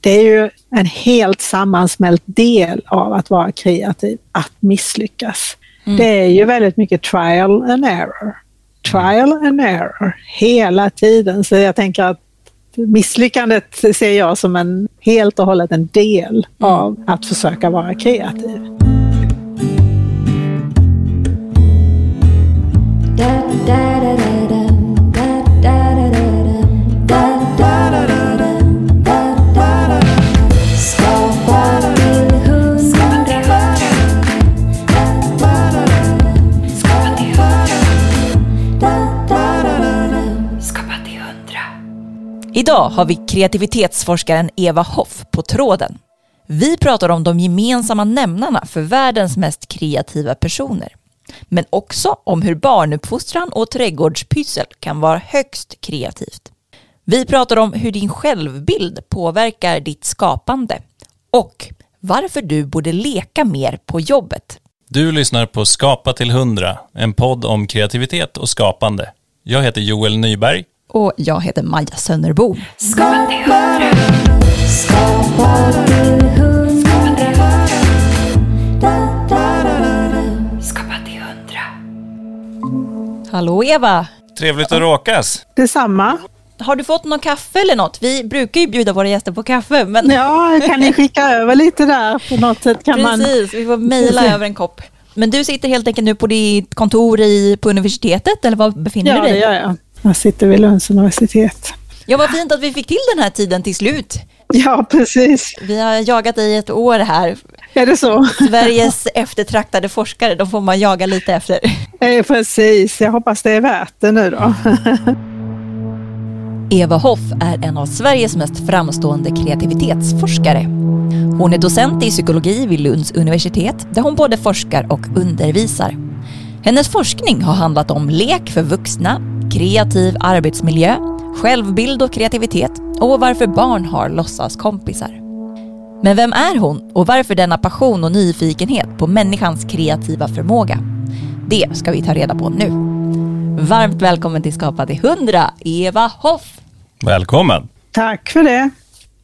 det är ju en helt sammansmält del av att vara kreativ, att misslyckas. Mm. Det är ju väldigt mycket trial and error. Trial and error hela tiden. Så jag tänker att misslyckandet ser jag som en helt och hållet en del av att försöka vara kreativ. Da, da, Idag har vi kreativitetsforskaren Eva Hoff på tråden. Vi pratar om de gemensamma nämnarna för världens mest kreativa personer. Men också om hur barnuppfostran och trädgårdspyssel kan vara högst kreativt. Vi pratar om hur din självbild påverkar ditt skapande och varför du borde leka mer på jobbet. Du lyssnar på Skapa till 100, en podd om kreativitet och skapande. Jag heter Joel Nyberg och jag heter Maja Sönnerbo. Skapa till hundra. Skapa till hundra. Skapa till hundra. Hallå Eva! Trevligt att råkas. Detsamma. Har du fått någon kaffe eller något? Vi brukar ju bjuda våra gäster på kaffe. Men... Ja, kan ni skicka över lite där på något sätt? Kan Precis, man... vi får mejla över en kopp. Men du sitter helt enkelt nu på ditt kontor i, på universitetet eller var befinner ja, du dig? Ja, det gör jag. Jag sitter vid Lunds universitet. Ja, vad fint att vi fick till den här tiden till slut. Ja, precis. Vi har jagat dig ett år här. Är det så? Sveriges eftertraktade forskare, de får man jaga lite efter. Eh, precis, jag hoppas det är värt det nu då. Eva Hoff är en av Sveriges mest framstående kreativitetsforskare. Hon är docent i psykologi vid Lunds universitet där hon både forskar och undervisar. Hennes forskning har handlat om lek för vuxna, kreativ arbetsmiljö, självbild och kreativitet och varför barn har låtsaskompisar. Men vem är hon och varför denna passion och nyfikenhet på människans kreativa förmåga? Det ska vi ta reda på nu. Varmt välkommen till Skapa till 100, Eva Hoff. Välkommen. Tack för det.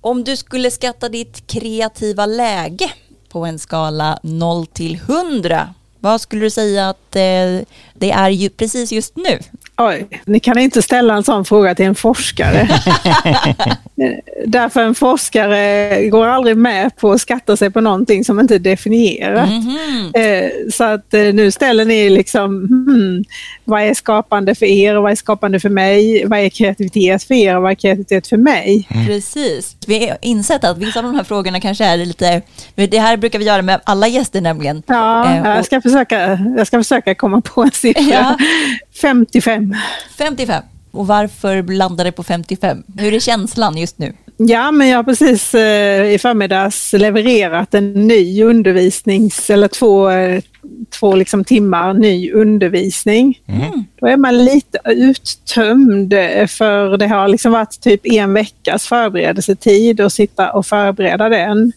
Om du skulle skatta ditt kreativa läge på en skala 0 till 100, vad skulle du säga att eh, det är ju precis just nu? Oj, ni kan inte ställa en sån fråga till en forskare. Därför en forskare går aldrig med på att skatta sig på någonting som inte är definierat. Mm -hmm. Så att eh, nu ställer ni liksom, hmm, vad är skapande för er och vad är skapande för mig? Vad är kreativitet för er och vad är kreativitet för mig? Mm. Precis. Vi har insett att vissa av de här frågorna kanske är lite, det här brukar vi göra med alla gäster nämligen. Ja, eh, jag ska försöka, jag ska försöka komma på en siffra. Ja. 55. 55. Och varför landade det på 55? Hur är känslan just nu? Ja, men jag har precis eh, i förmiddags levererat en ny undervisnings, eller två, eh, två liksom timmar ny undervisning. Mm. Då är man lite uttömd eh, för det har liksom varit typ en veckas förberedelsetid att sitta och förbereda den.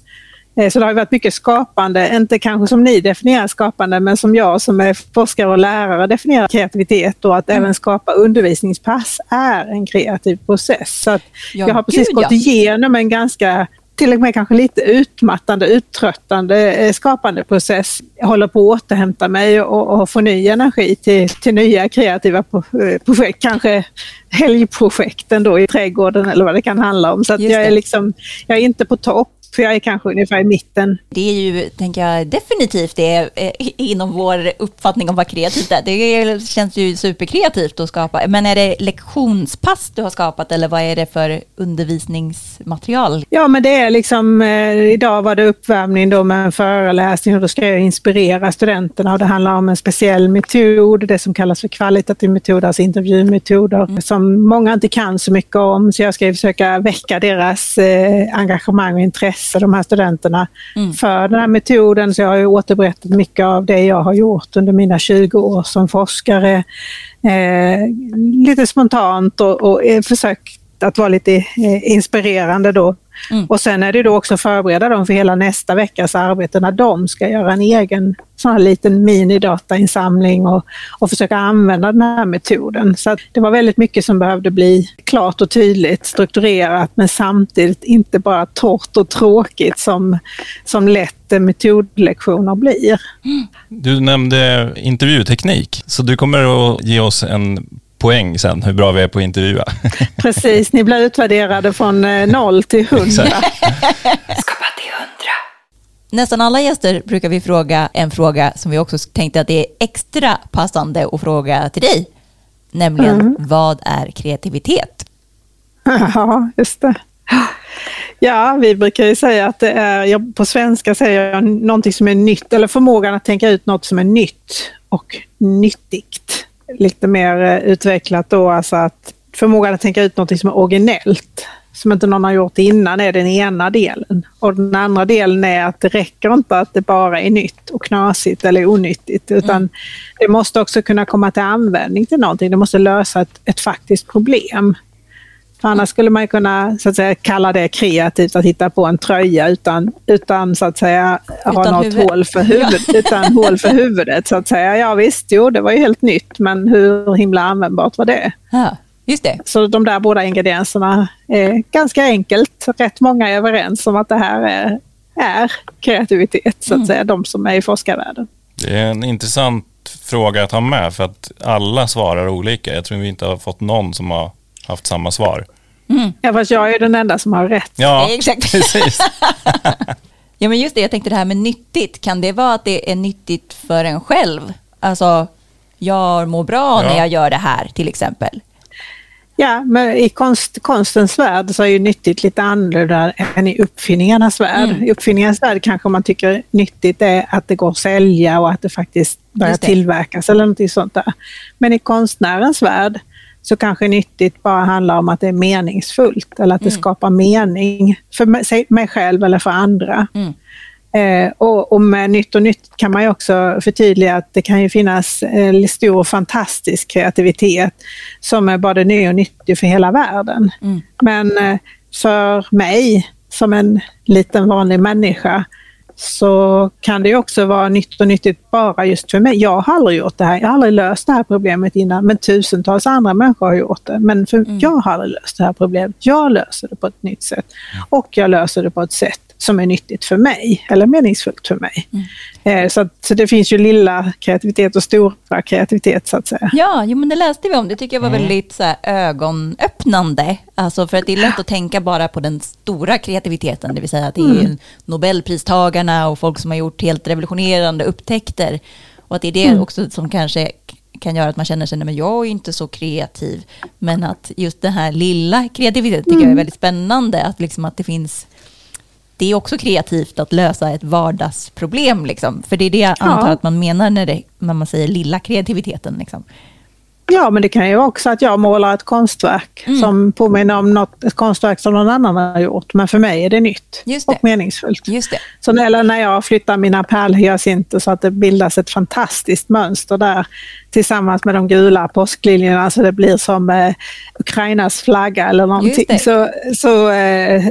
Eh, så det har varit mycket skapande, inte kanske som ni definierar skapande, men som jag som är forskare och lärare definierar kreativitet och att mm. även skapa undervisningspass är en kreativ process. Så ja, jag har precis gud, gått ja. igenom en ganska till och med kanske lite utmattande, uttröttande eh, skapande process. Jag håller på att återhämta mig och, och få ny energi till, till nya kreativa eh, projekt, kanske helgprojekten då i trädgården eller vad det kan handla om. Så jag, är liksom, jag är inte på topp för jag är kanske ungefär i mitten. Det är ju, tänker jag, definitivt det eh, inom vår uppfattning om vad kreativt är. Det känns ju superkreativt att skapa. Men är det lektionspass du har skapat eller vad är det för undervisningsmaterial? Ja, men det är liksom, eh, idag var det uppvärmning då med en föreläsning och då ska jag inspirera studenterna och det handlar om en speciell metod, det som kallas för kvalitativ metod, alltså intervjumetoder, mm. som många inte kan så mycket om. Så jag ska försöka väcka deras eh, engagemang och intresse intresse, de här studenterna, mm. för den här metoden. Så jag har återberättat mycket av det jag har gjort under mina 20 år som forskare. Eh, lite spontant och, och försökt att vara lite eh, inspirerande då. Och sen är det då också förbereda dem för hela nästa veckas arbete när de ska göra en egen sån här liten minidatainsamling och, och försöka använda den här metoden. Så att det var väldigt mycket som behövde bli klart och tydligt, strukturerat men samtidigt inte bara torrt och tråkigt som, som lätt metodlektioner blir. Du nämnde intervjuteknik, så du kommer att ge oss en poäng sen, hur bra vi är på att intervjua. Precis, ni blir utvärderade från eh, noll till hundra. Skapa till hundra. Nästan alla gäster brukar vi fråga en fråga som vi också tänkte att det är extra passande att fråga till dig. Nämligen, vad är kreativitet? Ja, just det. Ja, vi brukar ju säga att det är, på svenska säger jag någonting som är nytt, eller förmågan att tänka ut något som är nytt och nyttigt. Lite mer eh, utvecklat då, alltså att förmågan att tänka ut någonting som är originellt, som inte någon har gjort innan, är den ena delen. Och den andra delen är att det räcker inte att det bara är nytt och knasigt eller onyttigt, utan det måste också kunna komma till användning till någonting. Det måste lösa ett, ett faktiskt problem. För annars skulle man kunna så att säga, kalla det kreativt att hitta på en tröja utan, utan så att säga ha Utan något huvud. hål för huvudet. Utan hål för huvudet så att säga. Ja visst, jo det var ju helt nytt men hur himla användbart var det? Ja, just det. Så de där båda ingredienserna är ganska enkelt. Rätt många är överens om att det här är, är kreativitet, så att säga, de som är i forskarvärlden. Det är en intressant fråga att ha med, för att alla svarar olika. Jag tror vi inte har fått någon som har haft samma svar. Ja, fast jag är den enda som har rätt. Ja, Exakt. precis. Ja, men just det, jag tänkte det här med nyttigt. Kan det vara att det är nyttigt för en själv? Alltså, jag mår bra Ja. när jag gör det här, till exempel. Ja, men i konst, konstens värld så är ju nyttigt lite annorlunda än i uppfinningarnas värld. Mm. I uppfinningarnas värld kanske man tycker nyttigt är att det går att sälja och att det faktiskt börjar det. tillverkas eller något sånt där. Men i konstnärens värld så kanske nyttigt bara handlar om att det är meningsfullt eller att det Mm. skapar mening för mig- själv eller för andra. Mm. Eh, och, och med nytt och nytt kan man ju också förtydliga att det kan ju finnas eh, stor fantastisk kreativitet som är både ny och nyttig för hela världen. Mm. Men eh, för mig som en liten vanlig människa så kan det också vara nytt och nyttigt bara just för mig. Jag har aldrig gjort det här, jag har aldrig löst det här problemet innan, men tusentals andra människor har gjort det. Men för jag har aldrig löst det här problemet. Jag löser det på ett nytt sätt och jag löser det på ett sätt som är nyttigt för mig eller meningsfullt för mig. Eh, så, så det finns ju lilla kreativitet och stora kreativitet så att säga. Ja, jo, men det läste vi om. Det tycker jag var väldigt så här, ögonöppnande. Alltså för att det är lätt att tänka bara på den stora kreativiteten, det vill säga att det är Nobelpristagarna och folk som har gjort helt revolutionerande upptäckter. Och att det är det också som kanske kan göra att man känner sig, nej men jag är inte så kreativ. Men att just den här lilla kreativiteten tycker jag är väldigt spännande. Att, liksom att det finns det är också kreativt att lösa ett vardagsproblem. Liksom. För det är det jag antar att man menar när, det, när man säger lilla kreativiteten. Liksom. Ja, men det kan ju också att jag målar ett konstverk Mm. som påminner om något, ett konstverk som någon annan har gjort. Men för mig är det nytt det. och meningsfullt. Just det. Så när, eller när jag flyttar mina pärlhyacinter så att det bildas ett fantastiskt mönster där tillsammans med de gula påskliljorna så det blir som eh, Ukrainas flagga eller någonting. Så, så eh,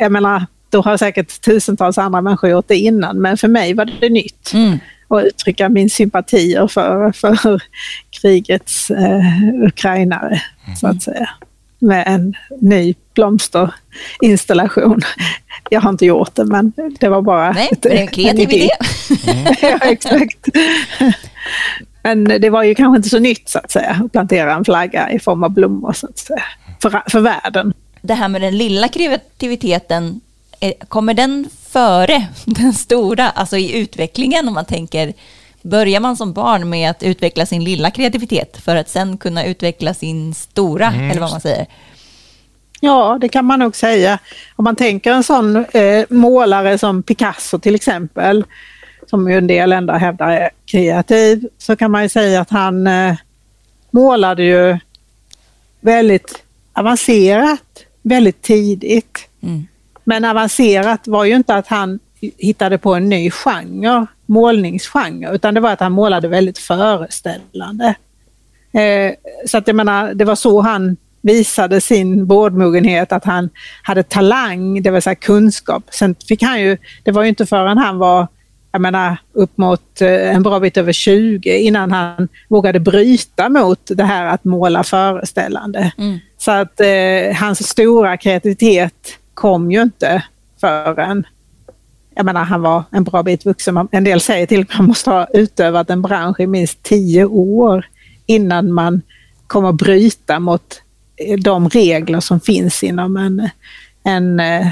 jag menar, då har säkert tusentals andra människor gjort det innan, men för mig var det nytt. Mm. Och uttrycka min sympatier för, för krigets eh, ukrainare, så att säga. Med en ny blomsterinstallation. Jag har inte gjort det, men det var bara... Nej, ett- men det är en kreativitet. idé. ja, exakt. Men det var ju kanske inte så nytt, så att säga, att plantera en flagga i form av blommor, så att säga, för, för världen. Det här med den lilla kreativiteten, kommer den före den stora, alltså i utvecklingen om man tänker, börjar man som barn med att utveckla sin lilla kreativitet för att sen kunna utveckla sin stora, eller vad man säger? Ja, det kan man nog säga. Om man tänker en sån eh, målare som Picasso till exempel, som ju en del ändå hävdar är kreativ, så kan man ju säga att han eh, målade ju väldigt avancerat, väldigt tidigt. Mm. Men avancerat var ju inte att han hittade på en ny genre, målningsgenre, utan det var att han målade väldigt föreställande. Eh, så att jag menar, det var så han visade sin brådmogenhet, att han hade talang, det vill säga kunskap. Sen fick han ju, det var ju inte förrän han var jag menar, upp mot eh, en bra bit över 20 innan han vågade bryta mot det här att måla föreställande. Mm. Så att eh, hans stora kreativitet kom ju inte förrän jag menar, han var en bra bit vuxen. En del säger till att man måste ha utövat en bransch i minst tio år innan man kommer att bryta mot eh, de regler som finns inom en, en, eh,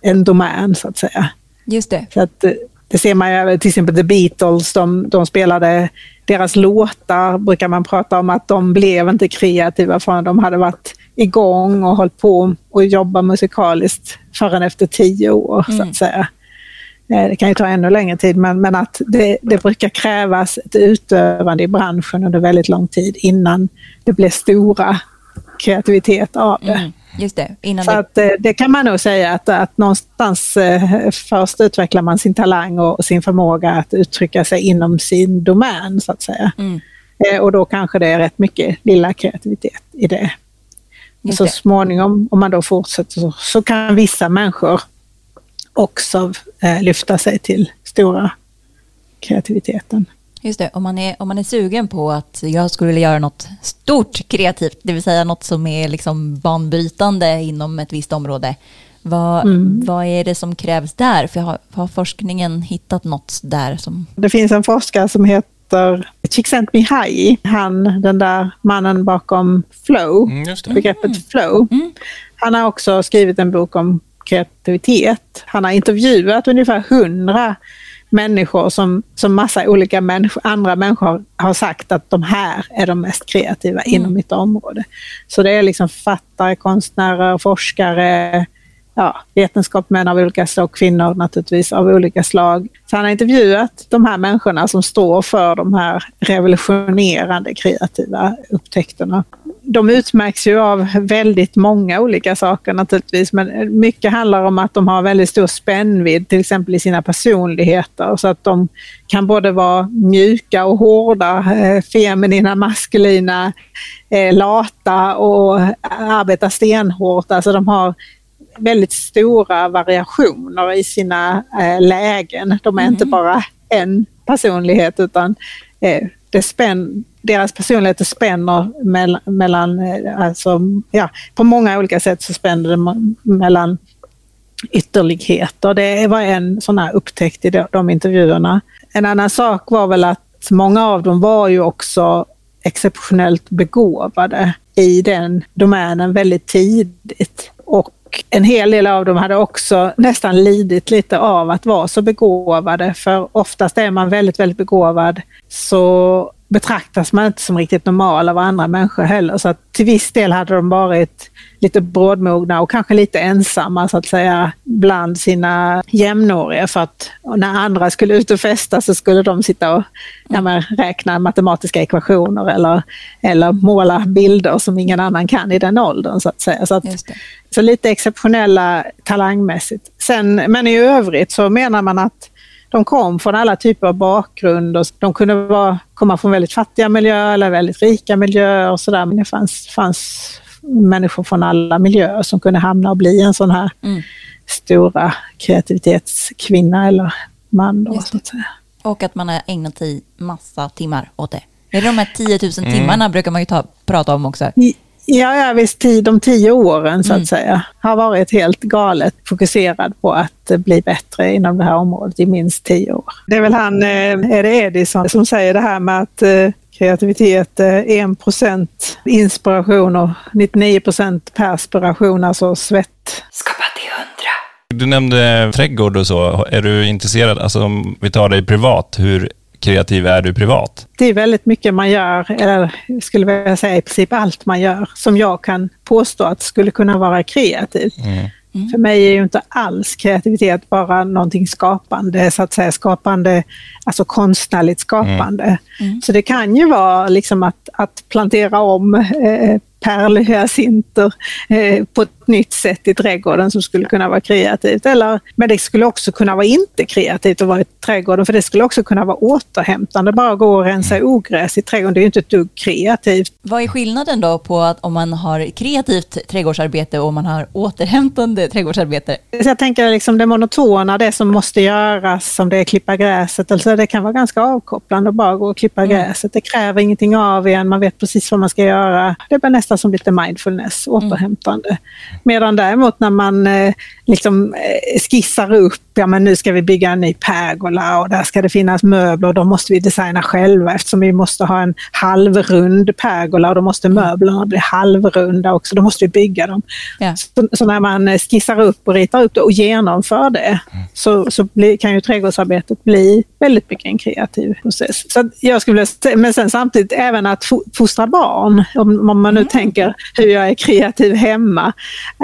en domän, så att säga. Just det. Så att, det ser man ju till exempel The Beatles, de, de spelade deras låtar, brukar man prata om att de blev inte kreativa förrän de hade varit igång och hållit på och jobba musikaliskt förrän efter tio år, mm. så att mm. säga. Eh, det kan ju ta ännu längre tid, men, men att det, det, brukar krävas ett utövande i branschen under väldigt lång tid innan det blir stora kreativitet av det. Mm. Just det. Innan så det... Att, eh, det kan man nog säga att, att någonstans eh, först utvecklar man sin talang och sin förmåga att uttrycka sig inom sin domän så att säga. Mm. Eh, och då kanske det är rätt mycket lilla kreativitet i det. Just så småningom, om man då fortsätter, så, så kan vissa människor också eh, lyfta sig till stora kreativiteten. Just det, om man, är, om man är sugen på att jag skulle vilja göra något stort kreativt, det vill säga något som är liksom banbrytande inom ett visst område. Vad, mm. vad är det som krävs där? För har, har forskningen hittat något där? Som... Det finns en forskare som heter Csikszentmihalyi, han den där mannen bakom flow, mm, begreppet mm. flow. Mm. Han har också skrivit en bok om kreativitet. Han har intervjuat ungefär hundra människor som, som massa olika människor, andra människor har sagt att de här är de mest kreativa mm. inom mitt område. Så det är liksom författare, konstnärer, forskare, ja, vetenskapsmän av olika slag, kvinnor naturligtvis av olika slag. Så han har intervjuat de här människorna som står för de här revolutionerande kreativa upptäckterna de utmärks ju av väldigt många olika saker naturligtvis, men mycket handlar om att de har väldigt stor spännvidd, till exempel i sina personligheter, så att de kan både vara mjuka och hårda, eh, feminina, maskulina, eh, lata och arbeta stenhårt. Alltså de har väldigt stora variationer i sina eh, lägen. De är mm. inte bara en personlighet utan det spänn, deras personligheter spänner mellan, mellan alltså, ja, på många olika sätt så spänner det mellan ytterligheter. Det var en sån här upptäckt i de, de intervjuerna. En annan sak var väl att många av dem var ju också exceptionellt begåvade i den domänen väldigt tidigt. Och en hel del av dem hade också nästan lidit lite av att vara så begåvade, för oftast är man väldigt, väldigt begåvad så betraktas man inte som riktigt normal av andra människor heller. Så att till viss del hade de varit lite brådmogna och kanske lite ensamma så att säga bland sina jämnåriga för att när andra skulle ut och festa så skulle de sitta och ja, räkna matematiska ekvationer eller, eller måla bilder som ingen annan kan i den åldern så att säga. Så, att, så lite exceptionella talangmässigt. Sen, men i övrigt så menar man att de kom från alla typer av bakgrund och de kunde vara, komma från väldigt fattiga miljöer eller väldigt rika miljöer och sådär. Men det fanns, fanns människor från alla miljöer som kunde hamna och bli en sån här mm. stora kreativitetskvinna eller man. Då, så att säga. Och att man har ägnat sig massa timmar åt det. Är det de här 10 000 mm. timmarna brukar man ju ta, prata om också. Ja, ja visst, de tio åren så att mm. säga har varit helt galet fokuserad på att bli bättre inom det här området i minst tio år. Det är väl han, eh, är det Edison, som säger det här med att eh, kreativitet är 1 procent inspiration och 99 procent perspiration, alltså svett. Skapa till hundra. Du nämnde trädgård och så. Är du intresserad, alltså om vi tar dig privat, hur kreativ är du privat? Det är väldigt mycket man gör, eller skulle vilja säga i princip allt man gör, som jag kan påstå att skulle kunna vara kreativt. Mm. Mm. För mig är ju inte alls kreativitet bara någonting skapande, så att säga skapande, alltså konstnärligt skapande. Mm. Mm. Så det kan ju vara liksom att, att plantera om eh, pärlhyacinter eh, på ett nytt sätt i trädgården som skulle kunna vara kreativt. Eller, men det skulle också kunna vara inte kreativt att vara i trädgården för det skulle också kunna vara återhämtande, bara gå och rensa ogräs i trädgården. Det är ju inte ett dugg kreativt. Vad är skillnaden då på att om man har kreativt trädgårdsarbete och om man har återhämtande trädgårdsarbete? Så jag tänker liksom det monotona, det som måste göras, som det är klippa gräset, alltså det kan vara ganska avkopplande att bara gå och klippa mm. gräset. Det kräver ingenting av en, man vet precis vad man ska göra. Det är bara nästan som lite mindfulness, mm. återhämtande. Mm. Medan däremot när man eh, liksom eh, skissar upp, ja men nu ska vi bygga en ny pergola och där ska det finnas möbler och då måste vi designa själva eftersom vi måste ha en halvrund pergola och då måste mm. möblerna bli halvrunda också, då måste vi bygga dem. Ja. Så, så, när man eh, skissar upp och ritar upp det och genomför det mm. så, så blir, kan ju trädgårdsarbetet bli väldigt mycket en kreativ process. Så jag skulle säga, men sen samtidigt även att fostra barn, om, om man nu mm. Tänker hur jag är kreativ hemma,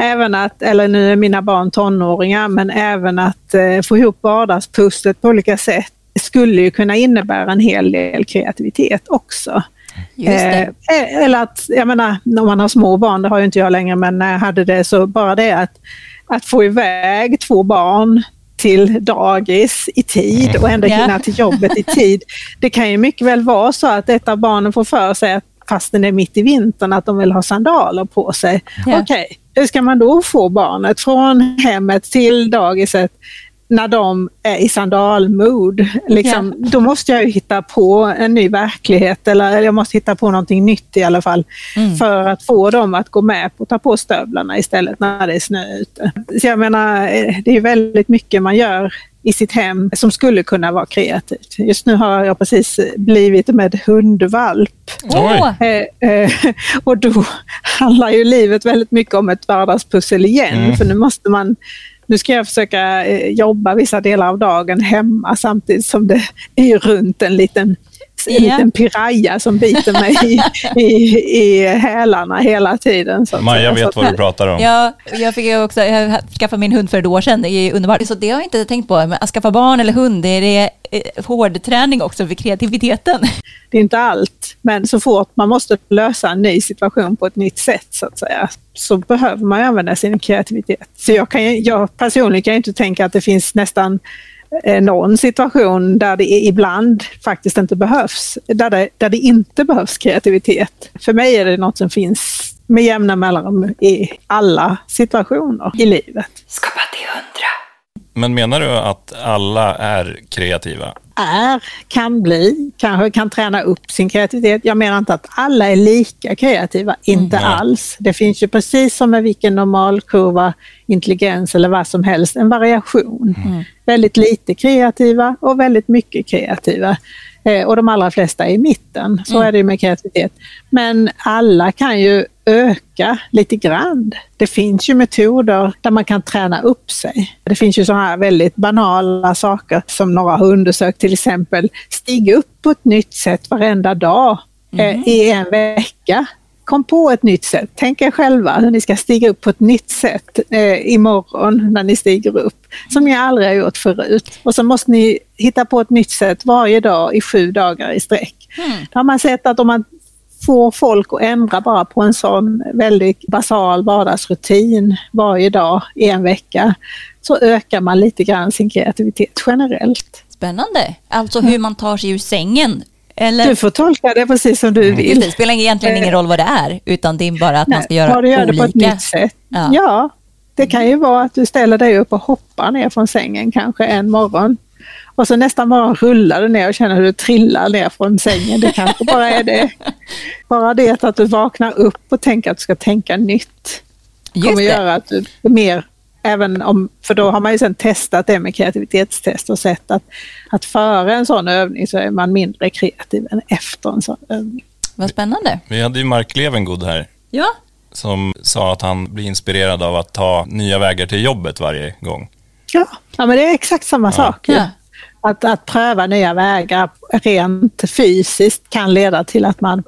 även att, eller nu är mina barn tonåringar, men även att eh, få ihop vardagspusslet på olika sätt skulle ju kunna innebära en hel del kreativitet också. Eh, eller att, jag menar, om man har små barn, det har ju inte jag längre, men när jag hade det så bara det att, att få iväg två barn till dagis i tid och ändå hinna till jobbet i tid. Det kan ju mycket väl vara så att ett av barnen får för sig att fastän det är mitt i vintern, att de vill ha sandaler på sig. Ja. Okej, okay, hur ska man då få barnet från hemmet till dagiset när de är i sandalmood. Liksom, ja. Då måste jag hitta på en ny verklighet eller jag måste hitta på någonting nytt i alla fall mm. för att få dem att gå med på att ta på stövlarna istället när det är snö ute. Så jag menar, eh, det är väldigt mycket man gör i sitt hem som skulle kunna vara kreativt. Just nu har jag precis blivit med hundvalp. Eh, eh, och då handlar ju livet väldigt mycket om ett vardagspussel igen, mm. för nu måste man nu ska jag försöka eh, jobba vissa delar av dagen hemma samtidigt som det är runt en liten en yeah. liten piraya som biter mig i, i, i hälarna hela tiden. Så Maja vet vad du pratar om. Ja, jag fick också, jag skaffade min hund för ett år sedan, det är underbart. Så det har jag inte tänkt på, men att skaffa barn eller hund, det är eh, hårdträning också för kreativiteten. Det är inte allt, men så fort man måste lösa en ny situation på ett nytt sätt så att säga, så behöver man använda sin kreativitet. Så jag, kan, jag personligen kan inte tänka att det finns nästan någon situation där det ibland faktiskt inte behövs, där det, där det inte behövs kreativitet. För mig är det något som finns med jämna mellanrum i alla situationer i livet. Skapa till hundra. Men menar du att alla är kreativa? Är, kan bli, kanske kan träna upp sin kreativitet. Jag menar inte att alla är lika kreativa, inte mm. alls. Det finns ju precis som med vilken normalkurva, intelligens eller vad som helst, en variation. Mm. Väldigt lite kreativa och väldigt mycket kreativa. Eh, och de allra flesta är i mitten. Så mm. är det med kreativitet. Men alla kan ju öka lite grann. Det finns ju metoder där man kan träna upp sig. Det finns ju sådana här väldigt banala saker som några har undersökt, till exempel stig upp på ett nytt sätt varenda dag mm. i en vecka kom på ett nytt sätt. Tänk er själva hur ni ska stiga upp på ett nytt sätt eh, imorgon när ni stiger upp, som ni aldrig har gjort förut. Och så måste ni hitta på ett nytt sätt varje dag i sju dagar i sträck. Mm. Då har man sett att om man får folk att ändra bara på en sån väldigt basal vardagsrutin varje dag i en vecka, så ökar man lite grann sin kreativitet generellt. Spännande. Alltså hur man tar sig ur sängen eller? Du får tolka det precis som du vill. Det spelar egentligen ingen roll vad det är, utan det är bara att Nej, man ska göra gör olika. det på ett nytt sätt. Ja. ja. det kan ju vara att du ställer dig upp och hoppar ner från sängen kanske en morgon. Och så nästa morgon rullar du ner och känner hur du trillar ner från sängen. Det kanske bara är det. Bara det att du vaknar upp och tänker att du ska tänka nytt. Just kommer det. göra att du är mer Även om, för då har man ju sedan testat det med kreativitetstest och sett att, att före en sån övning så är man mindre kreativ än efter en sån övning. Vad spännande. Vi hade ju Mark Levengood här. Ja. Som sa att han blir inspirerad av att ta nya vägar till jobbet varje gång. Ja, ja men det är exakt samma ja. sak. Ja. Att, att pröva nya vägar rent fysiskt kan leda till att man,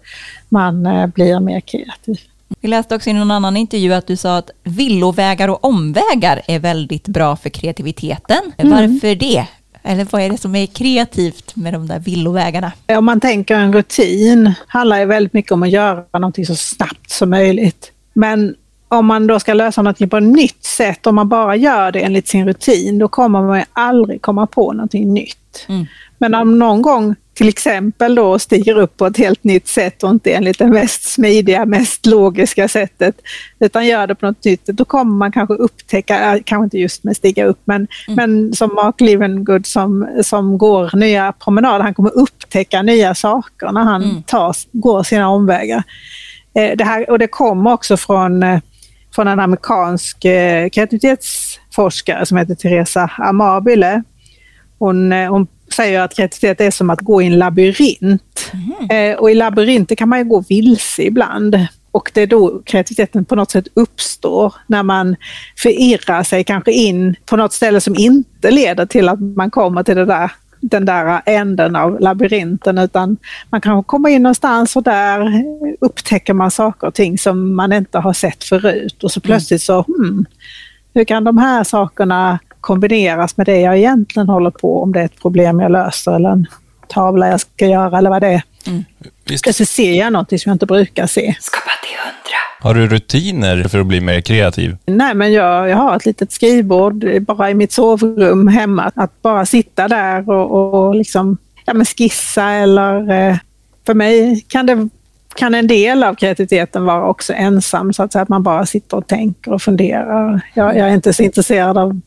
man eh, blir mer kreativ. Vi läste också i någon annan intervju att du sa att villovägar och omvägar är väldigt bra för kreativiteten. Mm. Varför det? Eller vad är det som är kreativt med de där villovägarna? Om man tänker en rutin handlar ju väldigt mycket om att göra någonting så snabbt som möjligt. Men om man då ska lösa någonting på ett nytt sätt, om man bara gör det enligt sin rutin, då kommer man ju aldrig komma på någonting nytt. Mm. Men om någon gång till exempel då stiger upp på ett helt nytt sätt och inte enligt det mest smidiga, mest logiska sättet, utan gör det på något nytt, då kommer man kanske upptäcka, kanske inte just med stiga upp, men, Mm. men som Mark Levengood som, som går nya promenader, han kommer upptäcka nya saker när han Mm. tar, går sina omvägar. Eh, Det här, och det kommer också från, eh, från en amerikansk eh, kreativitetsforskare som heter Teresa Amabile. Hon, hon säger att kreativitet är som att gå i en labyrint. Eh, och i labyrinter kan man ju gå vilse ibland. Och det är då kreativiteten på något sätt uppstår, när man förirrar sig kanske in på något ställe som inte leder till att man kommer till det där, den där änden av labyrinten, utan man kanske kommer in någonstans och där upptäcker man saker och ting som man inte har sett förut och så plötsligt så, hmm, hur kan de här sakerna kombineras med det jag egentligen håller på, om det är ett problem jag löser eller en tavla jag ska göra eller vad det är. Visst. Plötsligt ser jag någonting som jag inte brukar se. Skapa till hundra. Har du rutiner för att bli mer kreativ? Nej, men jag, jag har ett litet skrivbord bara i mitt sovrum hemma. Att bara sitta där och, och liksom, ja, men skissa eller... Eh, för mig kan, det, kan en del av kreativiteten vara också ensam, så att, säga, att man bara sitter och tänker och funderar. Jag, jag är inte så intresserad av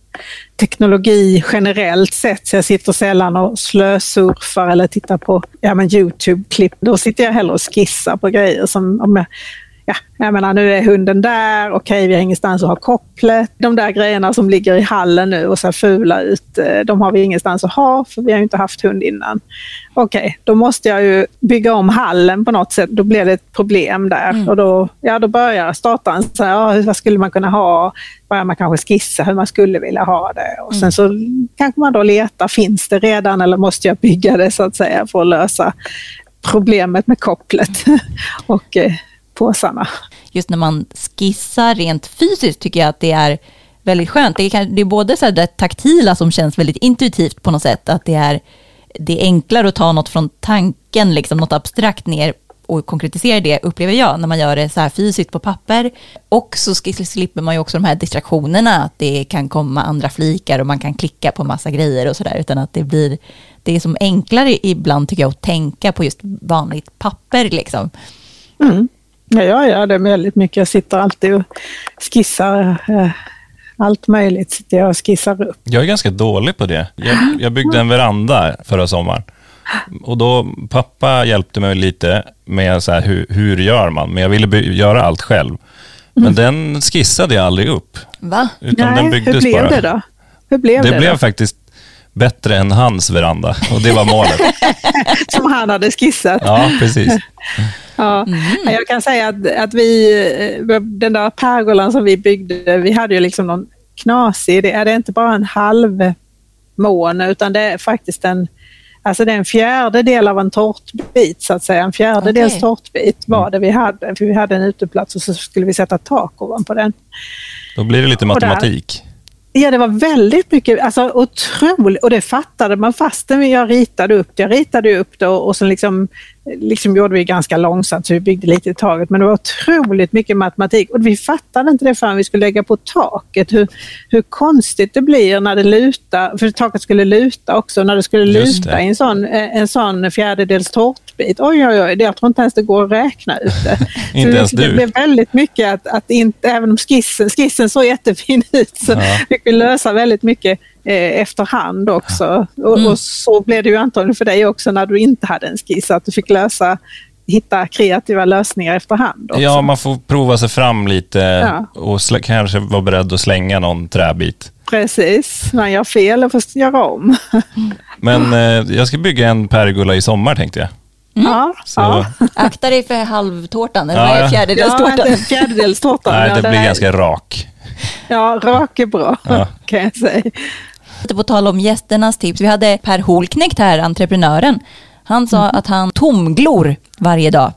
teknologi generellt sett, så jag sitter sällan och slösurfar eller tittar på ja, men Youtube-klipp. Då sitter jag hellre och skissar på grejer som om jag Ja, jag menar nu är hunden där, okej vi har ingenstans att ha kopplet. De där grejerna som ligger i hallen nu och ser fula ut, eh, de har vi ingenstans att ha för vi har ju inte haft hund innan. Okej, då måste jag ju bygga om hallen på något sätt. Då blir det ett problem där och då, ja, då börjar startaren säga, ja, vad skulle man kunna ha? Börjar man kanske skissa hur man skulle vilja ha det och sen så kanske man då letar, finns det redan eller måste jag bygga det så att säga för att lösa problemet med kopplet och eh, påsarna. Just när man skissar rent fysiskt tycker jag att det är väldigt skönt. Det är, det är både så det taktila som känns väldigt intuitivt på något sätt, att det är, det är enklare att ta något från tanken, liksom något abstrakt ner och konkretisera det, upplever jag, när man gör det så här fysiskt på papper. Och så slipper man ju också de här distraktionerna, att det kan komma andra flikar och man kan klicka på massa grejer och sådär, utan att det blir, det är som enklare ibland tycker jag att tänka på just vanligt papper liksom. Mm. Ja, jag gör det väldigt mycket. Jag sitter alltid och skissar. Eh, allt möjligt sitter jag och skissar upp. Jag är ganska dålig på det. Jag, jag byggde en veranda förra sommaren. Och då, pappa hjälpte mig lite med så här, hur, hur gör man, men jag ville by- göra allt själv. Men den skissade jag aldrig upp. Va? Utan den hur byggdes blev bara. det då? Hur blev det, Det blev då? faktiskt bättre än hans veranda och det var målet. Som han hade skissat. Ja, precis. Ja. Ja, Jag kan säga att, att vi, eh, den där pergolan som vi byggde, vi hade ju liksom någon knasig. Det är inte bara en halv måne utan det är faktiskt en, alltså det är en fjärdedel av en tårtbit så att säga. En fjärdedels Okej. tårtbit var det vi hade. För vi hade en uteplats och så skulle vi sätta tak ovanpå den. Då blir det lite matematik. Ja, det var väldigt mycket, alltså otroligt, och det fattade man fastän jag ritade upp det. Jag ritade upp det och, och så liksom, liksom gjorde vi ganska långsamt så vi byggde lite i taget. Men det var otroligt mycket matematik och vi fattade inte det förrän vi skulle lägga på taket. Hur, hur konstigt det blir när det lutar, för taket skulle luta också, när det skulle luta i en sån, eh, en sån fjärdedels tårtbit. Oj, oj, oj, det- jag tror inte ens det går att räkna ut det. Inte Så ens det, du. Det blev väldigt mycket att, att inte, även om skissen, skissen såg jättefin ut, så Ja. fick vi lösa väldigt mycket eh, efterhand också. Och, Mm. och så blev det ju antagligen för dig också när du inte hade en skiss, att du fick lösa, hitta kreativa lösningar efterhand också. Ja, man får prova sig fram lite Ja. och kanske vara beredd att slänga någon träbit. Precis, man gör fel och får göra om. Men eh, jag ska bygga en pergola i sommar tänkte jag. Ja, Så, ja. Akta dig för halvtårtan, eller Ja, ja. ja fjärdedelstårtan? inte fjärdedelstårtan. nej, ja, det blir är- ganska rak. Ja, rak är bra, Ja. kan jag säga. Lite På tal om gästernas tips, vi hade Per Holknekt här, entreprenören. Han sa att han tomglor varje dag.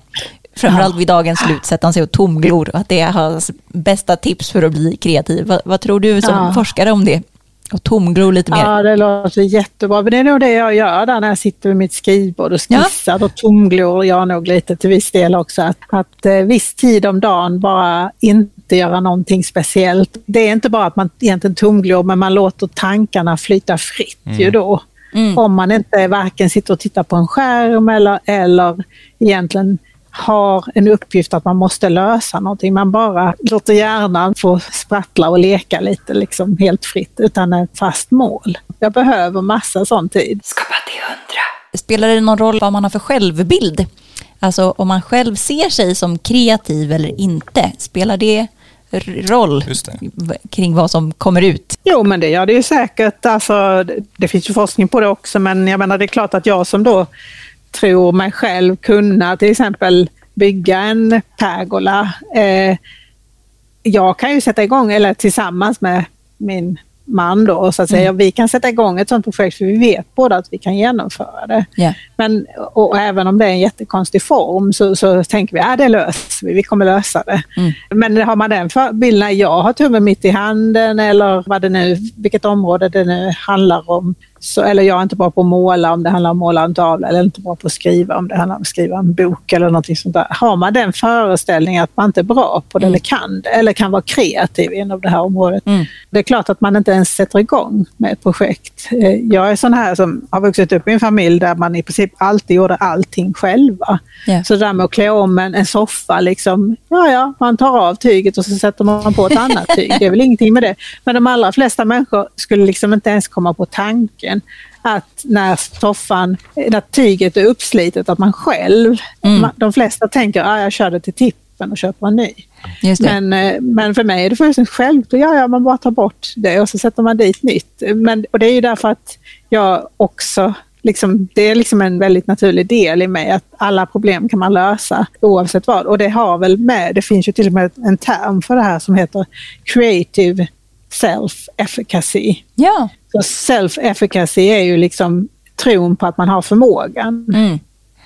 Framförallt vid dagens slut sätter han sig och tomglor. Att det är hans bästa tips för att bli kreativ. Vad, vad tror du som Ja. forskare om det? Och tomglo lite mer. Ja, det låter jättebra. Men det är nog det jag gör där när jag sitter vid mitt skrivbord och skissar. Ja. Då tomglor jag nog lite till viss del också. Att, att eh, viss tid om dagen bara inte göra någonting speciellt. Det är inte bara att man egentligen tomglor, men man låter tankarna flyta fritt mm. ju då. Mm. Om man inte varken sitter och tittar på en skärm eller, eller egentligen har en uppgift att man måste lösa någonting. Man bara låter hjärnan få sprattla och leka lite liksom helt fritt utan ett fast mål. Jag behöver massa sån tid. Skapa till hundra. Spelar det någon roll vad man har för självbild? Alltså om man själv ser sig som kreativ eller inte, spelar det roll kring vad som kommer ut? Jo, men det gör det ju säkert. Alltså, det finns ju forskning på det också, men jag menar det är klart att jag som då tror mig själv kunna till exempel bygga en pergola. Eh, jag kan ju sätta igång, eller tillsammans med min man då, så att säga. Mm. Vi kan sätta igång ett sådant projekt för vi vet båda att vi kan genomföra det. Yeah. Men, och, och, även om det är en jättekonstig form så, så tänker vi att ja, det löser vi, vi kommer lösa det. Mm. Men har man den bilden, jag har tummen mitt i handen eller vad det nu, vilket område det nu handlar om, så, eller jag är inte bra på att måla om det handlar om att måla en tavla eller inte bra på att skriva om det handlar om att skriva en bok eller någonting sånt där. Har man den föreställningen att man inte är bra på det mm. eller kan det eller kan vara kreativ inom det här området. Mm. Det är klart att man inte ens sätter igång med ett projekt. Eh, jag är sån här som har vuxit upp i en familj där man i princip alltid gjorde allting själva. Yeah. Så det där med att klä om en, en soffa, liksom, ja ja, man tar av tyget och så sätter man på ett annat tyg. Det är väl ingenting med det. Men de allra flesta människor skulle liksom inte ens komma på tanken tanken att när soffan, när tyget är uppslitet, att man själv, mm. de flesta tänker att ah, jag kör det till tippen och köper en ny. Men, eh, men för mig är det fullständigt självklart, ja, ja, man bara tar bort det och så sätter man dit nytt. Men, och det är ju därför att jag också Liksom, det är liksom en väldigt naturlig del i mig att alla problem kan man lösa oavsett vad. Och det har väl med, det finns ju till och med en term för det här som heter creative self-efficacy. Ja. Så self-efficacy är ju liksom tron på att man har förmågan. Mm.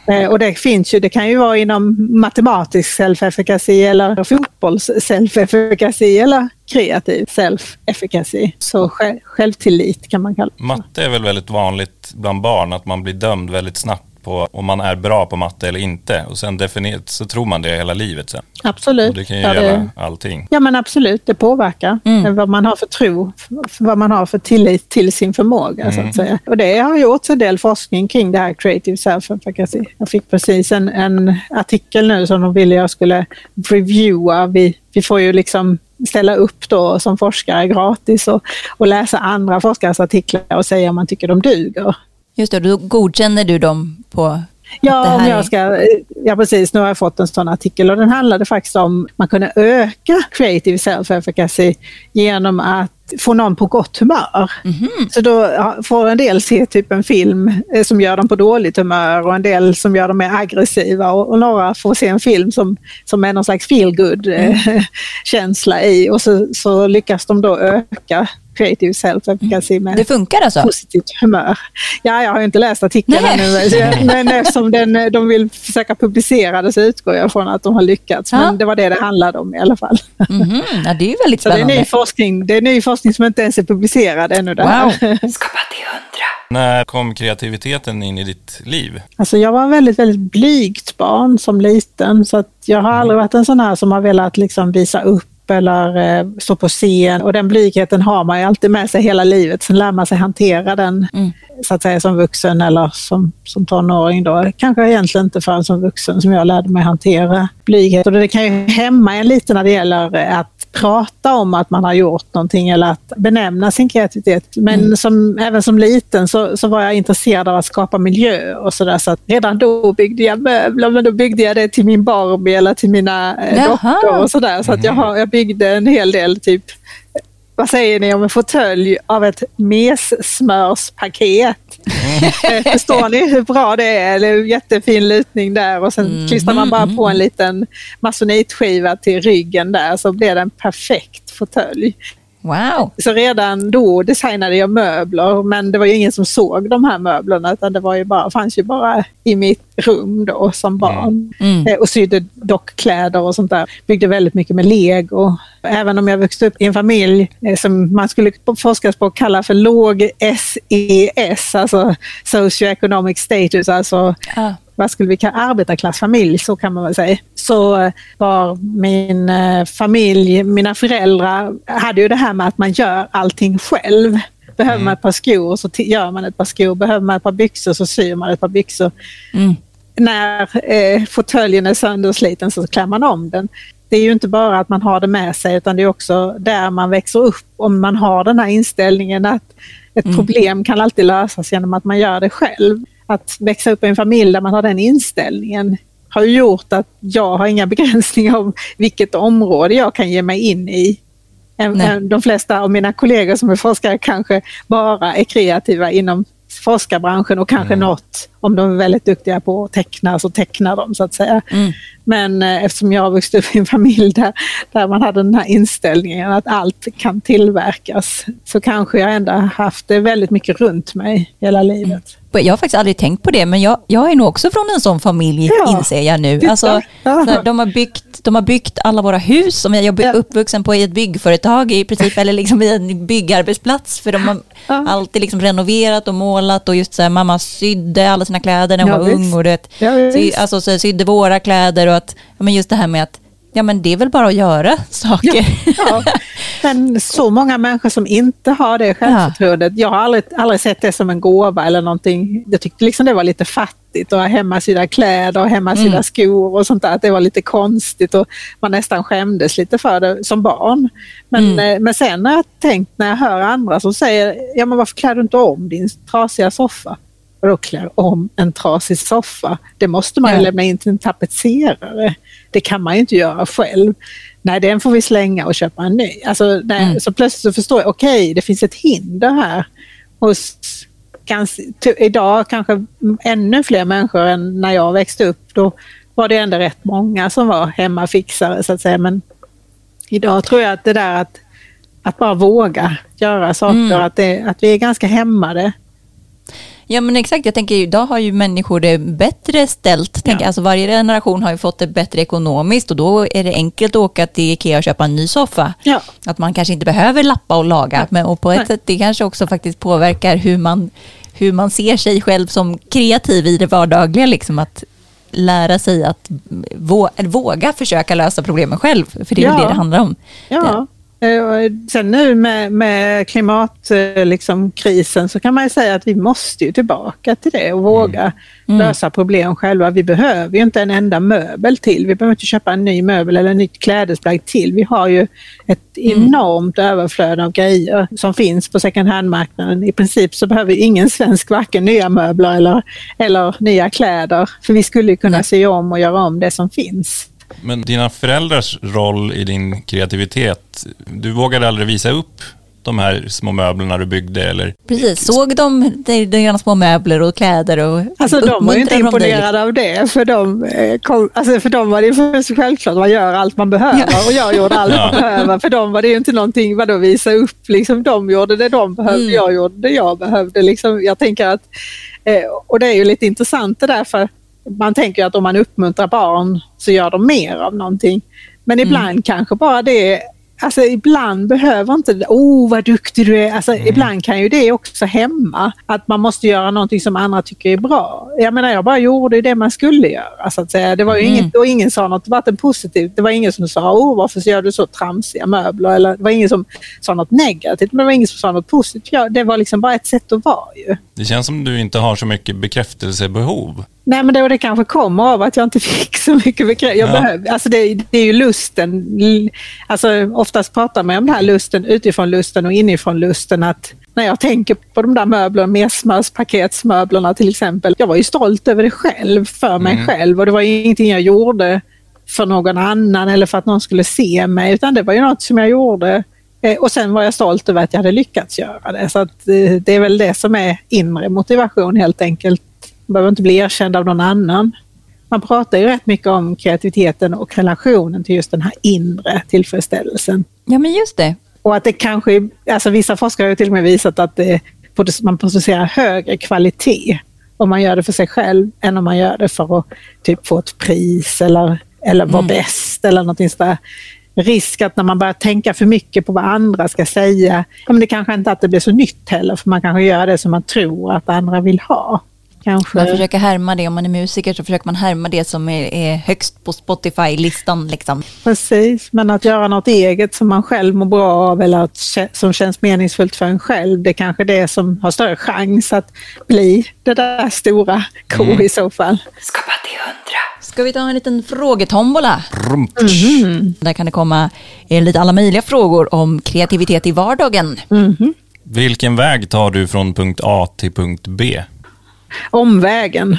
Eh, och det finns ju, det kan ju vara inom matematisk self-efficacy eller fotbolls self-efficacy eller kreativ self-efficacy. Så självtillit kan man kalla det. Matte är väl väldigt vanligt bland barn, att man blir dömd väldigt snabbt på om man är bra på matte eller inte. Och sen definierat så tror man det hela livet sen. Absolut. Och det kan ju ja, gälla allting. Ja men absolut, det påverkar mm. vad man har för tro, vad man har för tillit till sin förmåga mm. så att mm. säga. Och det har gjorts en del forskning kring det här creative self-efficacy. Jag fick precis en, en artikel nu som de ville jag skulle reviewa. Vi, vi får ju liksom ställa upp då som forskare gratis och, och läsa andra forskares artiklar och säga om man tycker de duger. Just det, då godkänner du dem på Ja, om jag ska, ja, precis. Nu har jag fått en sån artikel och den handlade faktiskt om att man kunde öka creative self-efficacy genom att få någon på gott humör. Mm -hmm. Så då får en del se typ en film eh, som gör dem på dåligt humör och en del som gör dem mer aggressiva och, och några får se en film som, som är någon slags feelgood eh, mm. känsla i och så, så lyckas de då öka creative self-efficacy med det funkar alltså? positivt humör. Ja, jag har inte läst artikeln ännu, men eftersom den, de vill försöka publicera det så utgår jag från att de har lyckats. Ja. Men det var det det handlade om i alla fall. Mm -hmm. ja, det är ju väldigt spännande. Så det är ny forskning, det är ny forskning som inte ens är publicerad ännu. Där. Wow. Skapa till hundra. När kom kreativiteten in i ditt liv? Alltså jag var väldigt, väldigt blygt barn som liten, så att jag har aldrig varit en sån här som har velat liksom visa upp eller eh, stå på scen. Och den blygheten har man ju alltid med sig hela livet. Sen lär man sig hantera den mm. så att säga som vuxen eller som, som tonåring. Då. Kanske egentligen inte förrän som vuxen som jag lärde mig hantera blyghet. Och det kan ju hämma en lite när det gäller att prata om att man har gjort någonting eller att benämna sin kreativitet. Men mm. som, även som liten så, så var jag intresserad av att skapa miljö och sådär. Så redan då byggde jag möbler, men då byggde jag det till min Barbie eller till mina eh, dockor och sådär. Så att jag, har, jag byggde en hel del typ vad säger ni om en fåtölj av ett messmörspaket? Mm. Förstår ni hur bra det är? Eller jättefin lutning där och sen mm. klistrar man bara på en liten masonitskiva till ryggen där så blir det en perfekt fåtölj. Wow. Så redan då designade jag möbler men det var ju ingen som såg de här möblerna utan det var ju bara, fanns ju bara i mitt rum då som barn. Mm. Eh, Och sydde dockkläder och sånt där. Byggde väldigt mycket med lego. Även om jag växte upp i en familj eh, som man skulle på forskningsspråk kalla för låg SES, alltså socioeconomic status, alltså Ah. Vad skulle vi kalla arbetarklassfamilj, så kan man väl säga. Så eh, var min eh, familj, mina föräldrar hade ju det här med att man gör allting själv. Behöver man ett par skor så gör man ett par skor. Behöver man ett par byxor så syr man ett par byxor. Mm. När eh, fåtöljen är söndersliten så klär man om den. Det är ju inte bara att man har det med sig utan det är också där man växer upp. Om man har den här inställningen att ett problem kan alltid lösas genom att man gör det själv. Att växa upp i en familj där man har den inställningen har ju gjort att jag har inga begränsningar om vilket område jag kan ge mig in i. Nej. De flesta av mina kollegor som är forskare kanske bara är kreativa inom forskarbranschen och kanske något, om de är väldigt duktiga på att teckna, så tecknar de så att säga. Mm. Men eh, eftersom jag vuxit upp i en familj där, där man hade den här inställningen att allt kan tillverkas, så kanske jag ändå har haft det väldigt mycket runt mig hela livet. Jag har faktiskt aldrig tänkt på det, men jag, jag är nog också från en sån familj, Ja, inser jag nu. Alltså, Ja. de, har byggt, de har byggt alla våra hus, som jag är uppvuxen på i ett byggföretag i princip, eller liksom i en byggarbetsplats, för de har Ja. alltid liksom renoverat och målat och just så här, mamma sydde alla sina kläder när hon Ja, var visst. ung och du vet, Ja, sy, alltså, så sydde våra kläder och att, men just det här med att, ja men det är väl bara att göra saker. Ja, men så många människor som inte har det självförtroendet. Jag har aldrig, aldrig sett det som en gåva eller någonting. Jag tyckte liksom det var lite fattigt att ha hemmasydda kläder och hemmasydda Mm. skor och sånt där. Att det var lite konstigt och man nästan skämdes lite för det som barn. Men, Mm. eh, men sen har jag tänkt när jag hör andra som säger, ja men varför klär du inte om din trasiga soffa? Och då klär om en trasig soffa. Det måste man ju Ja. lämna in till en tapetserare. Det kan man ju inte göra själv. Nej, den får vi slänga och köpa en ny. Alltså, nej, Mm. Så plötsligt så förstår jag, okej, det finns ett hinder här hos ganska, idag kanske ännu fler människor än när jag växte upp. Då var det ändå rätt många som var hemmafixare så att säga. Men idag tror jag att det där att, att bara våga göra saker, Mm. att, det, att vi är ganska hämmade. Ja men exakt, jag tänker idag har ju människor det bättre ställt. Tänker, Ja. alltså, varje generation har ju fått det bättre ekonomiskt och då är det enkelt att åka till Ikea och köpa en ny soffa. Ja. Att man kanske inte behöver lappa och laga. Men, och på ett Nej. sätt det kanske också faktiskt påverkar hur man, hur man ser sig själv som kreativ i det vardagliga. Liksom att lära sig att vå, våga försöka lösa problemen själv. För det är Ja. det det handlar om. Ja. Eh, Sen nu med, med klimatkrisen liksom, krisen så kan man ju säga att vi måste ju tillbaka till det och våga lösa problem själva. Vi behöver ju inte en enda möbel till. Vi behöver inte köpa en ny möbel eller nytt klädesplagg till. Vi har ju ett enormt överflöd av grejer som finns på second hand-marknaden. I princip så behöver ingen svensk varken nya möbler eller, eller nya kläder. För vi skulle kunna se om och göra om det som finns. Men dina föräldrars roll i din kreativitet, du vågade aldrig visa upp de här små möblerna du byggde eller? Precis, såg de de- dina små möbler och kläder och Alltså de var ju inte de imponerade av det, för de, eh, kom, alltså, för dem var det ju självklart, man gör allt man behöver och jag gjorde allt Ja. man behöver. För dem var det ju inte någonting, vadå visa upp, liksom, de gjorde det de behövde, Mm. jag gjorde det jag behövde. Liksom, jag tänker att, eh, och det är ju lite intressant det där, för man tänker att om man uppmuntrar barn så gör de mer av någonting. Men Mm. ibland kanske bara det Alltså ibland behöver inte oh vad duktig du är, alltså ibland kan ju det också hämma. Att man måste göra någonting som andra tycker är bra. Jag menar jag bara gjorde det man skulle göra så att säga. Det var ju Mm. inget, och ingen sa något varken positivt. Det var ingen som sa, oh varför gör du så tramsiga möbler? Eller det var ingen som sa något negativt, men det var ingen som sa något positivt. Ja, det var liksom bara ett sätt att vara ju. Det känns som du inte har så mycket bekräftelsebehov. Nej, men det, det kanske kommer av att jag inte fick så mycket bekräftelse. Ja. behöv, alltså det, det är ju lusten. Alltså, oftast pratar man om den här lusten utifrån lusten och inifrån lusten. Att när jag tänker på de där möblerna, mersmörspaketsmöblerna till exempel. Jag var ju stolt över det själv, för mig Mm. själv. Och det var ingenting jag gjorde för någon annan eller för att någon skulle se mig. Utan det var ju något som jag gjorde. Eh, Och sen var jag stolt över att jag hade lyckats göra det. Så att, eh, det är väl det som är inre motivation helt enkelt. Man behöver inte bli erkänd av någon annan. Man pratar ju rätt mycket om kreativiteten och relationen till just den här inre tillfredsställelsen. Ja, men just det. Och att det kanske, alltså vissa forskare har till och med visat att det, man producerar högre kvalitet om man gör det för sig själv än om man gör det för att typ få ett pris eller, eller vara mm. bäst eller någonting sådär. Risk att när man börjar tänka för mycket på vad andra ska säga, men det kanske inte att det blir så nytt heller, för man kanske gör det som man tror att andra vill ha. Kanske. Man försöker härma det, om man är musiker så försöker man härma det som är, är högst på Spotify-listan. Liksom. Precis, men att göra något eget som man själv mår bra av eller att, som känns meningsfullt för en själv, det är kanske det som har större chans att bli det där stora ko mm. i så fall. Skapa till hundra. Ska vi ta en liten frågetombola? Mm. Där kan det komma eh, lite alla möjliga frågor om kreativitet i vardagen. Mm. Vilken väg tar du från punkt A till punkt B? Omvägen.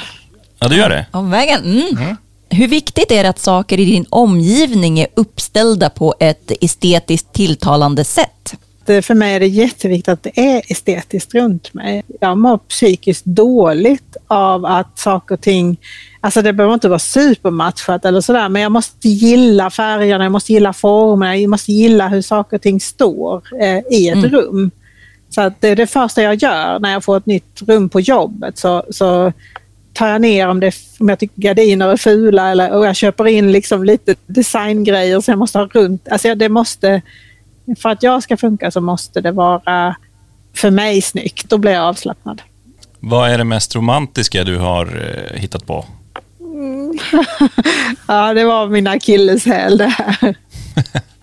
Ja, du gör det? Omvägen, mm. mm. Hur viktigt är det att saker i din omgivning är uppställda på ett estetiskt tilltalande sätt? För mig är det jätteviktigt att det är estetiskt runt mig. Jag mår psykiskt dåligt av att saker och ting, alltså det behöver inte vara supermatchat eller sådär, men jag måste gilla färgerna, jag måste gilla formerna, jag måste gilla hur saker och ting står eh, i ett mm. rum. Så att det är det första jag gör när jag får ett nytt rum på jobbet. Så, så tar jag ner om, det, om jag tycker gardiner är fula eller, och jag köper in liksom lite designgrejer så jag måste ha runt. Alltså det måste, för att jag ska funka så måste det vara för mig snyggt. Då blir jag avslappnad. Vad är det mest romantiska du har eh, hittat på? Mm. ja, det var min akilleshäl det här.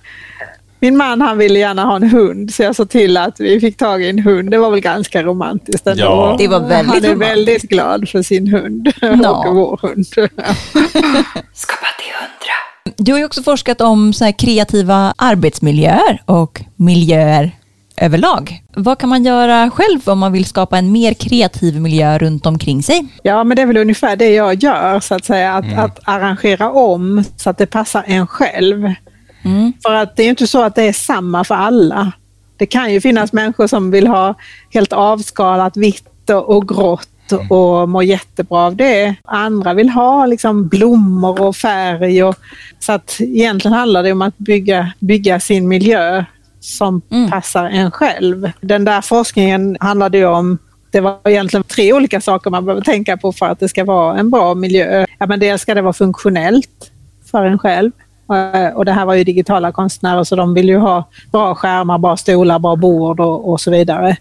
Min man han ville gärna ha en hund så jag sa till att vi fick tag i en hund. Det var väl ganska romantiskt ändå. Ja. Det var väldigt Han är väldigt glad för sin hund ja. och vår hund. Skapa till hundra. Du har ju också forskat om så kreativa arbetsmiljöer och miljöer överlag. Vad kan man göra själv om man vill skapa en mer kreativ miljö runt omkring sig? Ja, men det är väl ungefär det jag gör, så att säga. Att, mm. att arrangera om så att det passar en själv. Mm. För att det är inte så att det är samma för alla. Det kan ju finnas människor som vill ha helt avskalat vitt och grått och må jättebra av det. Andra vill ha liksom blommor och färg. Och, så att egentligen handlar det om att bygga, bygga sin miljö som mm. passar en själv. Den där forskningen handlade ju om det var egentligen tre olika saker man behöver tänka på för att det ska vara en bra miljö. Ja, men dels ska det vara funktionellt för en själv. Eh, och det här var ju digitala konstnärer så de vill ju ha bra skärmar, bra stolar, bra bord och, och så vidare.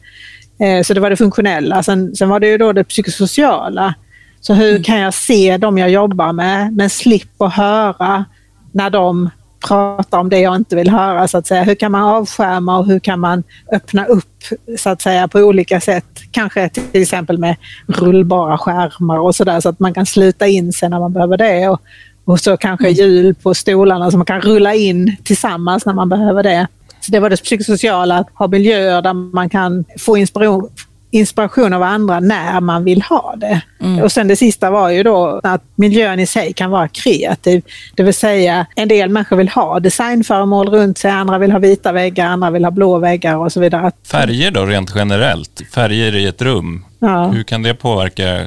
Eh, så det var det funktionella. Sen, sen var det ju då det psykosociala. Så hur mm. kan jag se de jag jobbar med men slippa höra när de pratar om det jag inte vill höra så att säga. Hur kan man avskärma och hur kan man öppna upp så att säga på olika sätt. Kanske till exempel med rullbara skärmar och sådär så att man kan sluta in sig när man behöver det. Och, och så kanske mm. hjul på stolarna som man kan rulla in tillsammans när man behöver det. Så det var det psykosociala, att ha miljöer där man kan få inspiration, inspiration av andra när man vill ha det. Mm. Och sen det sista var ju då att miljön i sig kan vara kreativ. Det vill säga en del människor vill ha designföremål runt sig, andra vill ha vita väggar, andra vill ha blå väggar och så vidare. Färger då rent generellt? Färger i ett rum? Ja. Hur kan det påverka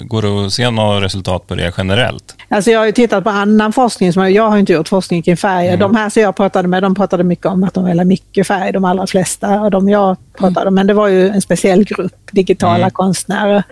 Går det att se några resultat på det generellt? Alltså jag har ju tittat på annan forskning, som jag har inte gjort forskning kring färger. Mm. De här som jag pratade med, de pratade mycket om att de vill ha mycket färg, de allra flesta av de jag pratade mm. Men det var ju en speciell grupp digitala mm. konstnärer.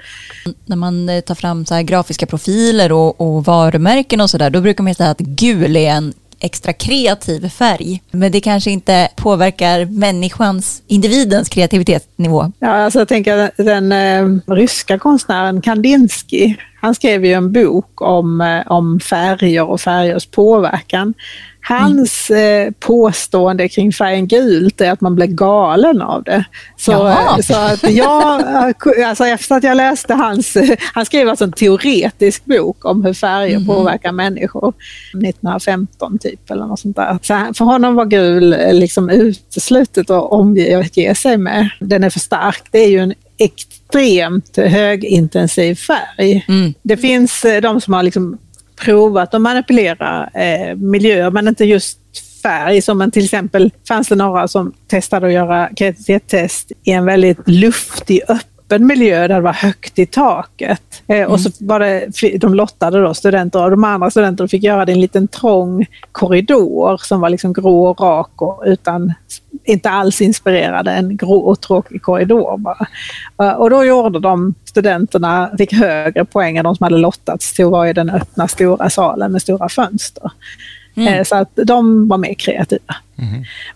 När man eh, tar fram så grafiska profiler och, och varumärken och sådär, då brukar man säga att gul är en extra kreativ färg. Men det kanske inte påverkar människans, individens kreativitetsnivå. Ja, alltså jag tänker den eh, ryska konstnären Kandinsky, han skrev ju en bok om, eh, om färger och färgers påverkan. Hans eh, påstående kring färgen gult är att man blir galen av det. Så, eh, så att jag, eh, alltså efter att jag läste hans, han skrev alltså en teoretisk bok om hur färger mm. påverkar människor 1915 typ eller något sånt där. Så för honom var gul liksom uteslutet att omge sig med. Den är för stark. Det är ju en extremt högintensiv färg. Mm. Det finns de som har liksom provat att manipulera eh, miljöer men inte just färg. Som till exempel fanns det några som testade att göra kreativitetstest i en väldigt luftig, öppen miljö där det var högt i taket. Eh, mm. Och så var det, de lottade då studenter och de andra studenterna fick göra det i en liten trång korridor som var liksom grå och rak och utan inte alls inspirerade, en grå och tråkig korridor bara. Eh, Och då gjorde de, studenterna fick högre poäng än de som hade lottats till att vara i den öppna stora salen med stora fönster. Eh, Så att de var mer kreativa.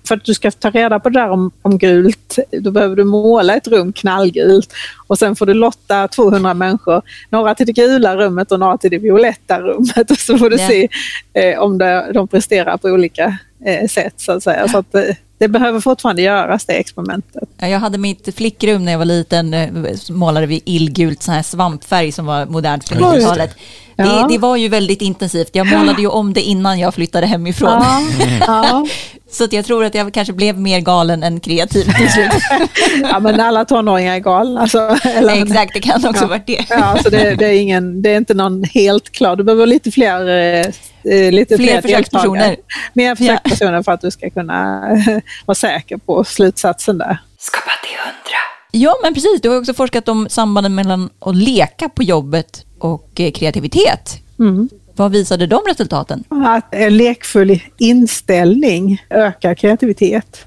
För att du ska ta reda på det där om, om gult, då behöver du måla ett rum knallgult och sen får du lotta 200 människor, några till det gula rummet och några till det violetta rummet och så får du Ja. se eh, om det, de presterar på olika eh, sätt så att säga. Så att, eh, det behöver fortfarande göras det experimentet. Ja, Jag hade mitt flickrum när jag var liten, eh, målade vi illgult sån här svampfärg som var modernt på Ja, just det. 90-talet. Det, Ja. det var ju väldigt intensivt. Jag målade ju om det innan jag flyttade hemifrån. ja. Så att jag tror att jag kanske blev mer galen än kreativ till slut. ja, men alla tonåringar är galna. Så, eller, Exakt, det kan också Ja. varit det. Ja, så det, det, är ingen, det är inte någon helt klar. Du behöver lite fler, eh, lite Fler försökspersoner. deltagare. Mer försökspersoner för att du ska kunna eh, vara säker på slutsatsen där. Skapa till hundra. Ja, men precis. Du har också forskat om sambanden mellan att leka på jobbet och eh, kreativitet. Mm. Vad visade de resultaten? Att en lekfull inställning ökar kreativitet.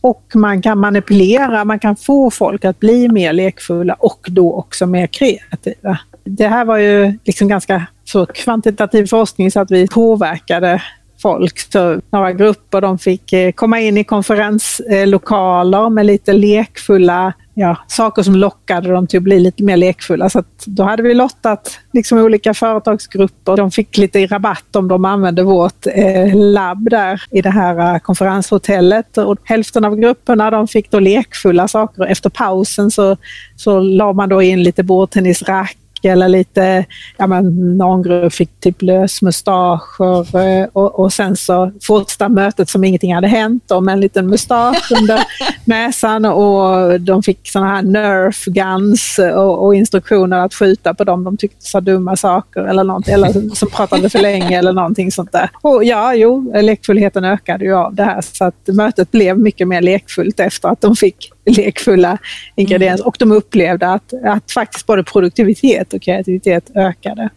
Och man kan manipulera, man kan få folk att bli mer lekfulla och då också mer kreativa. Det här var ju liksom ganska så kvantitativ forskning så att vi påverkade folk. Så några grupper de fick eh, komma in i konferenslokaler med lite lekfulla ja, saker som lockade dem till att bli lite mer lekfulla. Så att då hade vi lottat liksom olika företagsgrupper. De fick lite rabatt om de använde vårt eh, labb där i det här eh, konferenshotellet. Och hälften av grupperna de fick då lekfulla saker. Efter pausen så, så la man då in lite bordtennisrack eller lite, ja men någon grupp fick typ lösmustascher eh, och, och sen så fortsatte mötet som ingenting hade hänt då, med en liten mustasch under näsan och de fick såna här nerf guns och, och instruktioner att skjuta på dem de tyckte sa dumma saker eller någonting, eller som pratade för länge eller någonting sånt där. Och ja, jo, lekfullheten ökade ju av det här så att mötet blev mycket mer lekfullt efter att de fick lekfulla ingredienser och de upplevde att, att faktiskt både produktivitet och kreativitet ökade.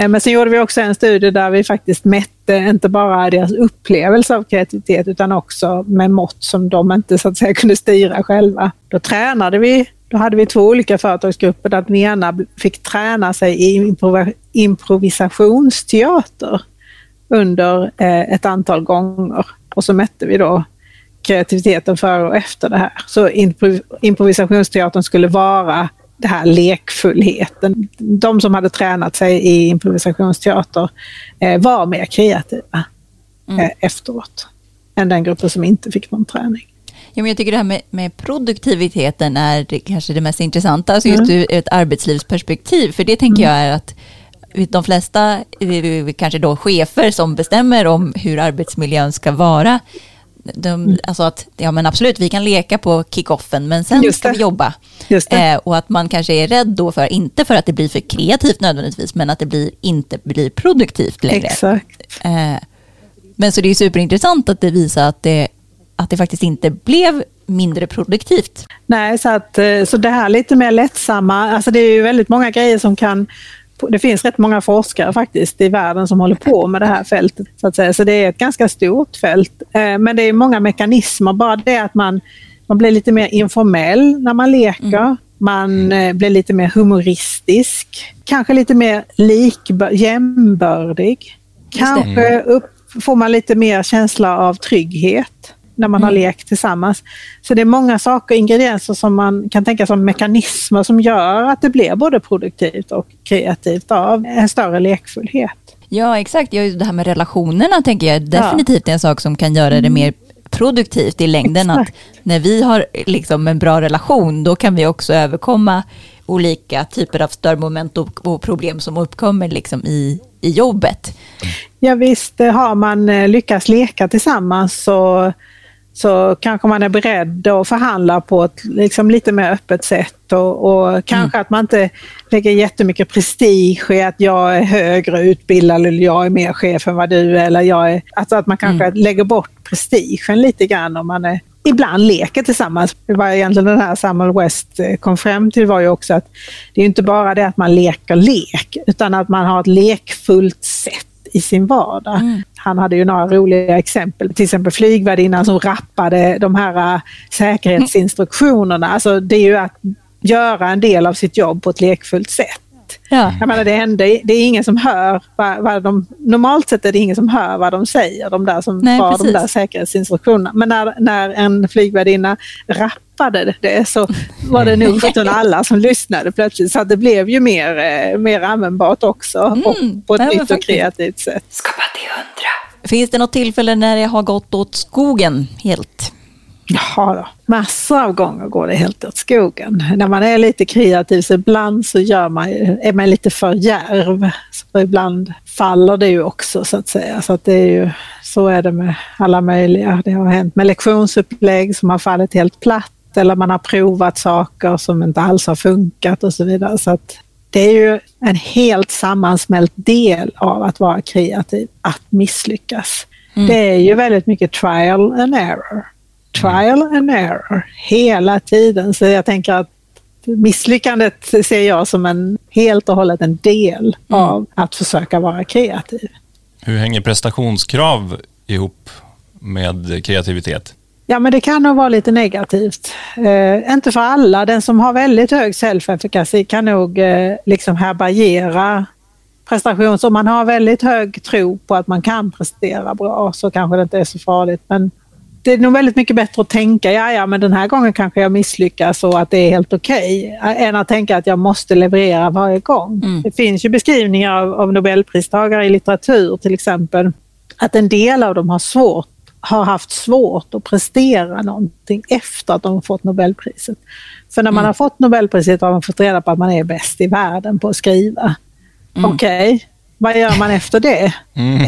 Eh, Men sen gjorde vi också en studie där vi faktiskt mätte inte bara deras upplevelse av kreativitet utan också med mått som de inte så att säga kunde styra själva. Då tränade vi, då hade vi två olika företagsgrupper där den ena fick träna sig i improvisationsteater under eh, ett antal gånger och så mätte vi då kreativiteten före och efter det här. Så impro- improvisationsteatern skulle vara det här lekfullheten. De som hade tränat sig i improvisationsteater eh, var mer kreativa eh, efteråt än den gruppen som inte fick någon träning. Ja, men jag tycker det här med, med produktiviteten är det, kanske det mest intressanta, alltså just ur ett arbetslivsperspektiv. För det tänker jag är att de flesta, kanske då chefer som bestämmer om hur arbetsmiljön ska vara, de, alltså att, ja men absolut, vi kan leka på kickoffen, men sen ska vi jobba. Eh, och att man kanske är rädd då för, inte för att det blir för kreativt nödvändigtvis, men att det blir, inte blir produktivt längre. Exakt. Eh, men så det är superintressant att det visar att det, att det faktiskt inte blev mindre produktivt. Nej, så, att, eh, så det här lite mer lättsamma, alltså det är ju väldigt många grejer som kan det finns rätt många forskare faktiskt i världen som håller på med det här fältet. Så, att säga. så det är ett ganska stort fält. Eh, Men det är många mekanismer. Bara det att man, man blir lite mer informell när man leker. Man eh, blir lite mer humoristisk. Kanske lite mer likbör, jämbördig. Kanske upp, får man lite mer känsla av trygghet när man har lekt tillsammans. Så det är många saker, ingredienser som man kan tänka som mekanismer som gör att det blir både produktivt och kreativt av en större lekfullhet. Ja, exakt. Ja, det här med relationerna tänker jag är definitivt en sak som kan göra det mer produktivt i längden. Att Exakt. när vi har liksom en bra relation, då kan vi också överkomma olika typer av störmoment och, och problem som uppkommer liksom i, i jobbet. Ja visst, eh, har man eh, lyckats leka tillsammans så, så kanske man är beredd att förhandla på ett liksom, lite mer öppet sätt och, och kanske att man inte lägger jättemycket prestige i att jag är högre utbildad eller jag är mer chef än vad du är. Eller jag är, alltså att man kanske lägger bort prestigen lite grann om man är, ibland leker tillsammans. Det var egentligen den här Samuel West eh, kom fram till var ju också att det är inte bara det att man leker lek utan att man har ett lekfullt i sin vardag. Han hade ju några roliga exempel, till exempel flygvärdinnan som rappade de här äh, säkerhetsinstruktionerna. Alltså det är ju att göra en del av sitt jobb på ett lekfullt sätt. Ja. Jag menar, det, händer, det är ingen som hör vad, vad de... Normalt sett är det ingen som hör vad de säger, de där som Nej, har de där säkerhetsinstruktionerna. Men när, när en flygvärdinna rappade det så var det nog för alla som lyssnade plötsligt. Så det blev ju mer, eh, mer användbart också och på ett Mm. Nytt och kreativt sätt. Skapa till hundra. Finns det något tillfälle när det har gått åt skogen helt? Ja, då. massor av gånger går det helt åt skogen. När man är lite kreativ så ibland så gör man, är man lite för djärv. Så ibland faller det ju också så att säga. Så, att det är ju, så är det med alla möjliga. Det har hänt med lektionsupplägg som har fallit helt platt eller man har provat saker som inte alls har funkat och så vidare. Så att det är ju en helt sammansmält del av att vara kreativ, att misslyckas. Det är ju väldigt mycket trial and error. Trial and error hela tiden. Så jag tänker att misslyckandet ser jag som en helt och hållet en del av att försöka vara kreativ. Hur hänger prestationskrav ihop med kreativitet? Ja, men det kan nog vara lite negativt. Eh, inte för alla. Den som har väldigt hög self-efficacy kan nog eh, liksom härbärgera prestation. Så om man har väldigt hög tro på att man kan prestera bra så kanske det inte är så farligt. Men det är nog väldigt mycket bättre att tänka, ja, ja, men den här gången kanske jag misslyckas och att det är helt okej. än att tänka att jag måste leverera varje gång. Det finns ju beskrivningar av, av Nobelpristagare i litteratur till exempel, att en del av dem har svårt har haft svårt att prestera någonting efter att de fått Nobelpriset. För när man har fått Nobelpriset har man fått reda på att man är bäst i världen på att skriva. Okej, vad gör man efter det?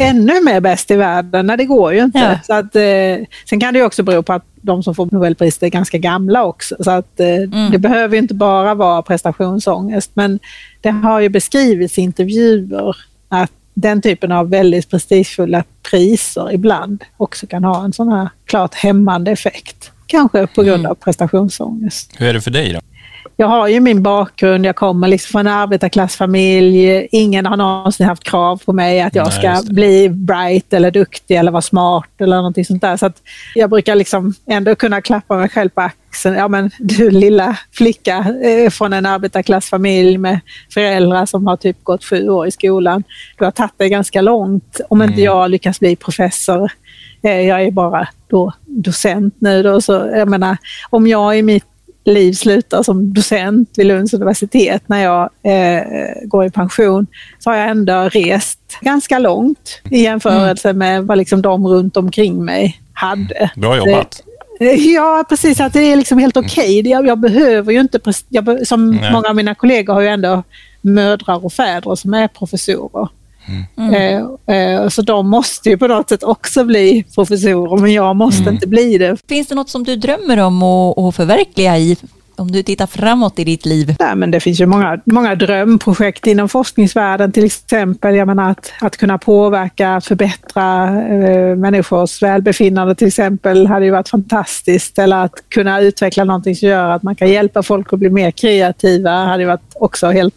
Ännu mer bäst i världen? Nej, det går ju inte. Ja. Så att, eh, sen kan det ju också bero på att de som får Nobelpriset är ganska gamla också. Så att, eh, Det behöver ju inte bara vara prestationsångest. Men det har ju beskrivits i intervjuer att den typen av väldigt prestigefulla priser ibland också kan ha en sån här klart hämmande effekt. Kanske på grund av prestationsångest. Hur är det för dig då? Jag har ju min bakgrund, jag kommer liksom från en arbetarklassfamilj. Ingen har någonsin haft krav på mig att jag Nej, ska bli bright eller duktig eller vara smart eller någonting sånt där. Så jag brukar liksom ändå kunna klappa mig själv på axeln. Ja men du lilla flicka eh, från en arbetarklassfamilj med föräldrar som har typ gått sju år i skolan. Du har tagit dig ganska långt. Om inte jag lyckas bli professor Eh, Jag är bara då docent nu. Då, så jag menar, om jag i mitt liv slutar som docent vid Lunds universitet när jag eh, går i pension så har jag ändå rest ganska långt i jämförelse med vad liksom de runt omkring mig hade. Bra jobbat. Ja, precis. Att det är liksom helt okej. Jag, jag behöver ju inte... Jag, som Nej. många av mina kollegor har ju ändå mödrar och fäder som är professorer. Eh, eh, så de måste ju på något sätt också bli professorer, men jag måste inte bli det. Finns det något som du drömmer om att förverkliga i, om du tittar framåt i ditt liv? Nej, men det finns ju många, många drömprojekt inom forskningsvärlden till exempel. Jag menar att, att kunna påverka, förbättra eh, människors välbefinnande till exempel hade ju varit fantastiskt. Eller att kunna utveckla någonting som gör att man kan hjälpa folk att bli mer kreativa hade ju varit också helt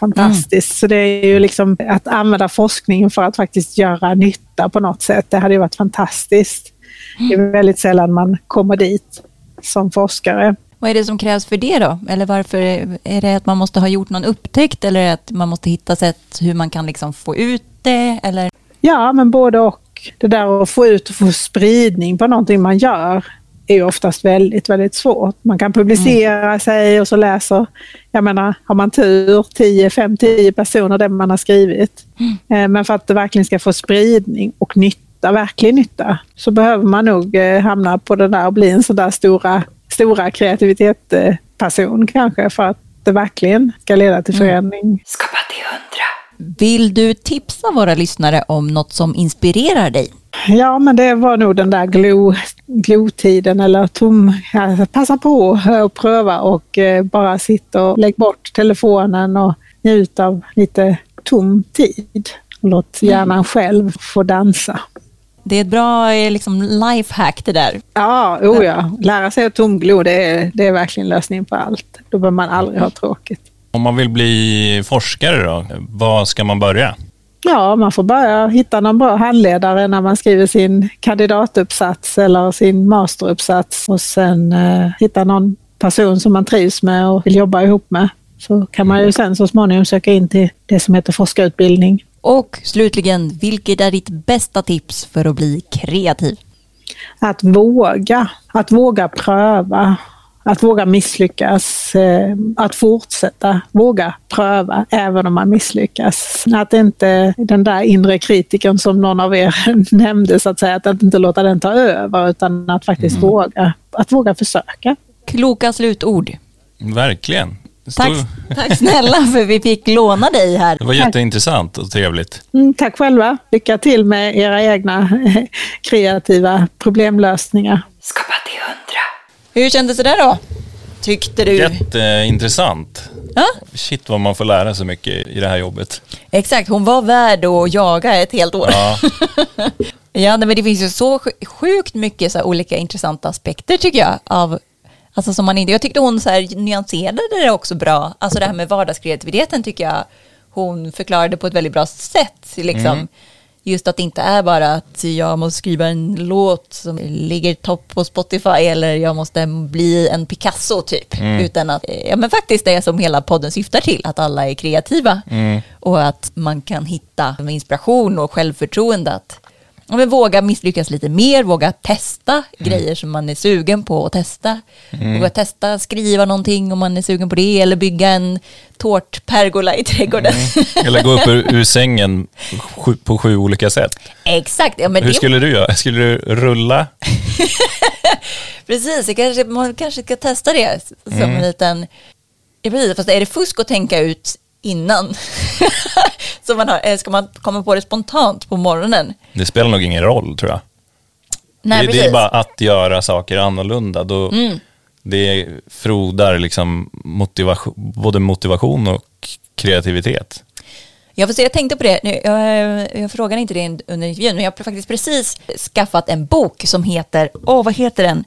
fantastiskt. Så det är ju liksom att använda forskningen för att faktiskt göra nytta på något sätt. Det hade ju varit fantastiskt. Det är väldigt sällan man kommer dit som forskare. Vad är det som krävs för det då? Eller varför är det att man måste ha gjort någon upptäckt eller att man måste hitta sätt hur man kan liksom få ut det? Eller? Ja, men både och. Det där att få ut och få spridning på någonting man gör är ju oftast väldigt, väldigt svårt. Man kan publicera sig och så läser, jag menar, har man tur, 10, 5, 10 personer det man har skrivit. Eh, Men för att det verkligen ska få spridning och nytta, verklig nytta, så behöver man nog eh, hamna på det där och bli en sån där stora, stora kreativitetsperson kanske för att det verkligen ska leda till förändring. Skapa till hundra. Vill du tipsa våra lyssnare om något som inspirerar dig? Ja, men det var nog den där glo, glotiden eller tom... Ja, passa på att pröva och eh, bara sitta och lägg bort telefonen och njut av lite tom tid. Och Låt hjärnan själv få dansa. Det är ett bra eh, liksom, lifehack det där. Ja, oh ja. Lära sig att tomglo, det är, det är verkligen lösningen på allt. Då behöver man aldrig ha tråkigt. Om man vill bli forskare då, var ska man börja? Ja, man får bara hitta någon bra handledare när man skriver sin kandidatuppsats eller sin masteruppsats och sen eh, hitta någon person som man trivs med och vill jobba ihop med. Så kan man ju sen så småningom söka in till det som heter forskarutbildning. Och slutligen, vilket är ditt bästa tips för att bli kreativ? Att våga, att våga pröva, att våga misslyckas, eh, att fortsätta våga pröva även om man misslyckas. Att inte den där inre kritiken som någon av er nämnde, så att säga, att inte låta den ta över utan att faktiskt Mm. våga, att våga försöka. Kloka slutord. Verkligen. Tack, tack snälla för vi fick låna dig här. Det var jätteintressant och trevligt. Mm, tack själva. Lycka till med era egna kreativa problemlösningar. Skapa till hundra. Hur kändes det där då? Tyckte du? Jätteintressant. Ja, Shit vad man får lära sig mycket i det här jobbet. exakt. Hon var värd att jaga ett helt år. Ja, Ja, men det finns ju så sj- sjukt mycket så här olika intressanta aspekter tycker jag. Av, alltså som man inte, jag tyckte hon så här nyanserade det också bra. Alltså det här med vardagskreativiteten tycker jag hon förklarade på ett väldigt bra sätt. Liksom. Just att det inte är bara att jag måste skriva en låt som ligger topp på Spotify eller jag måste bli en Picasso typ. Utan att, ja men faktiskt det som hela podden syftar till, att alla är kreativa. Och att man kan hitta inspiration och självförtroende att men våga misslyckas lite mer, våga testa grejer som man är sugen på att testa. Våga testa skriva någonting om man är sugen på det eller bygga en tårtpergola i trädgården. eller gå upp ur, ur sängen sju, på sju olika sätt. Exakt, ja, Hur det, skulle du göra? Skulle du rulla? precis, det kanske, man kanske ska testa det som Mm. en liten... Ja, precis, fast är det fusk att tänka ut innan? så man har, eller ska man komma på det spontant på morgonen? Det spelar nog ingen roll tror jag. Nej, det, det. Mm. är bara att göra saker annorlunda. Då, Det frodar liksom motivation, både motivation och kreativitet. Ja, för jag tänkte på det, Nu, jag, jag frågade inte det under intervjun, men jag har faktiskt precis skaffat en bok som heter, åh vad heter den?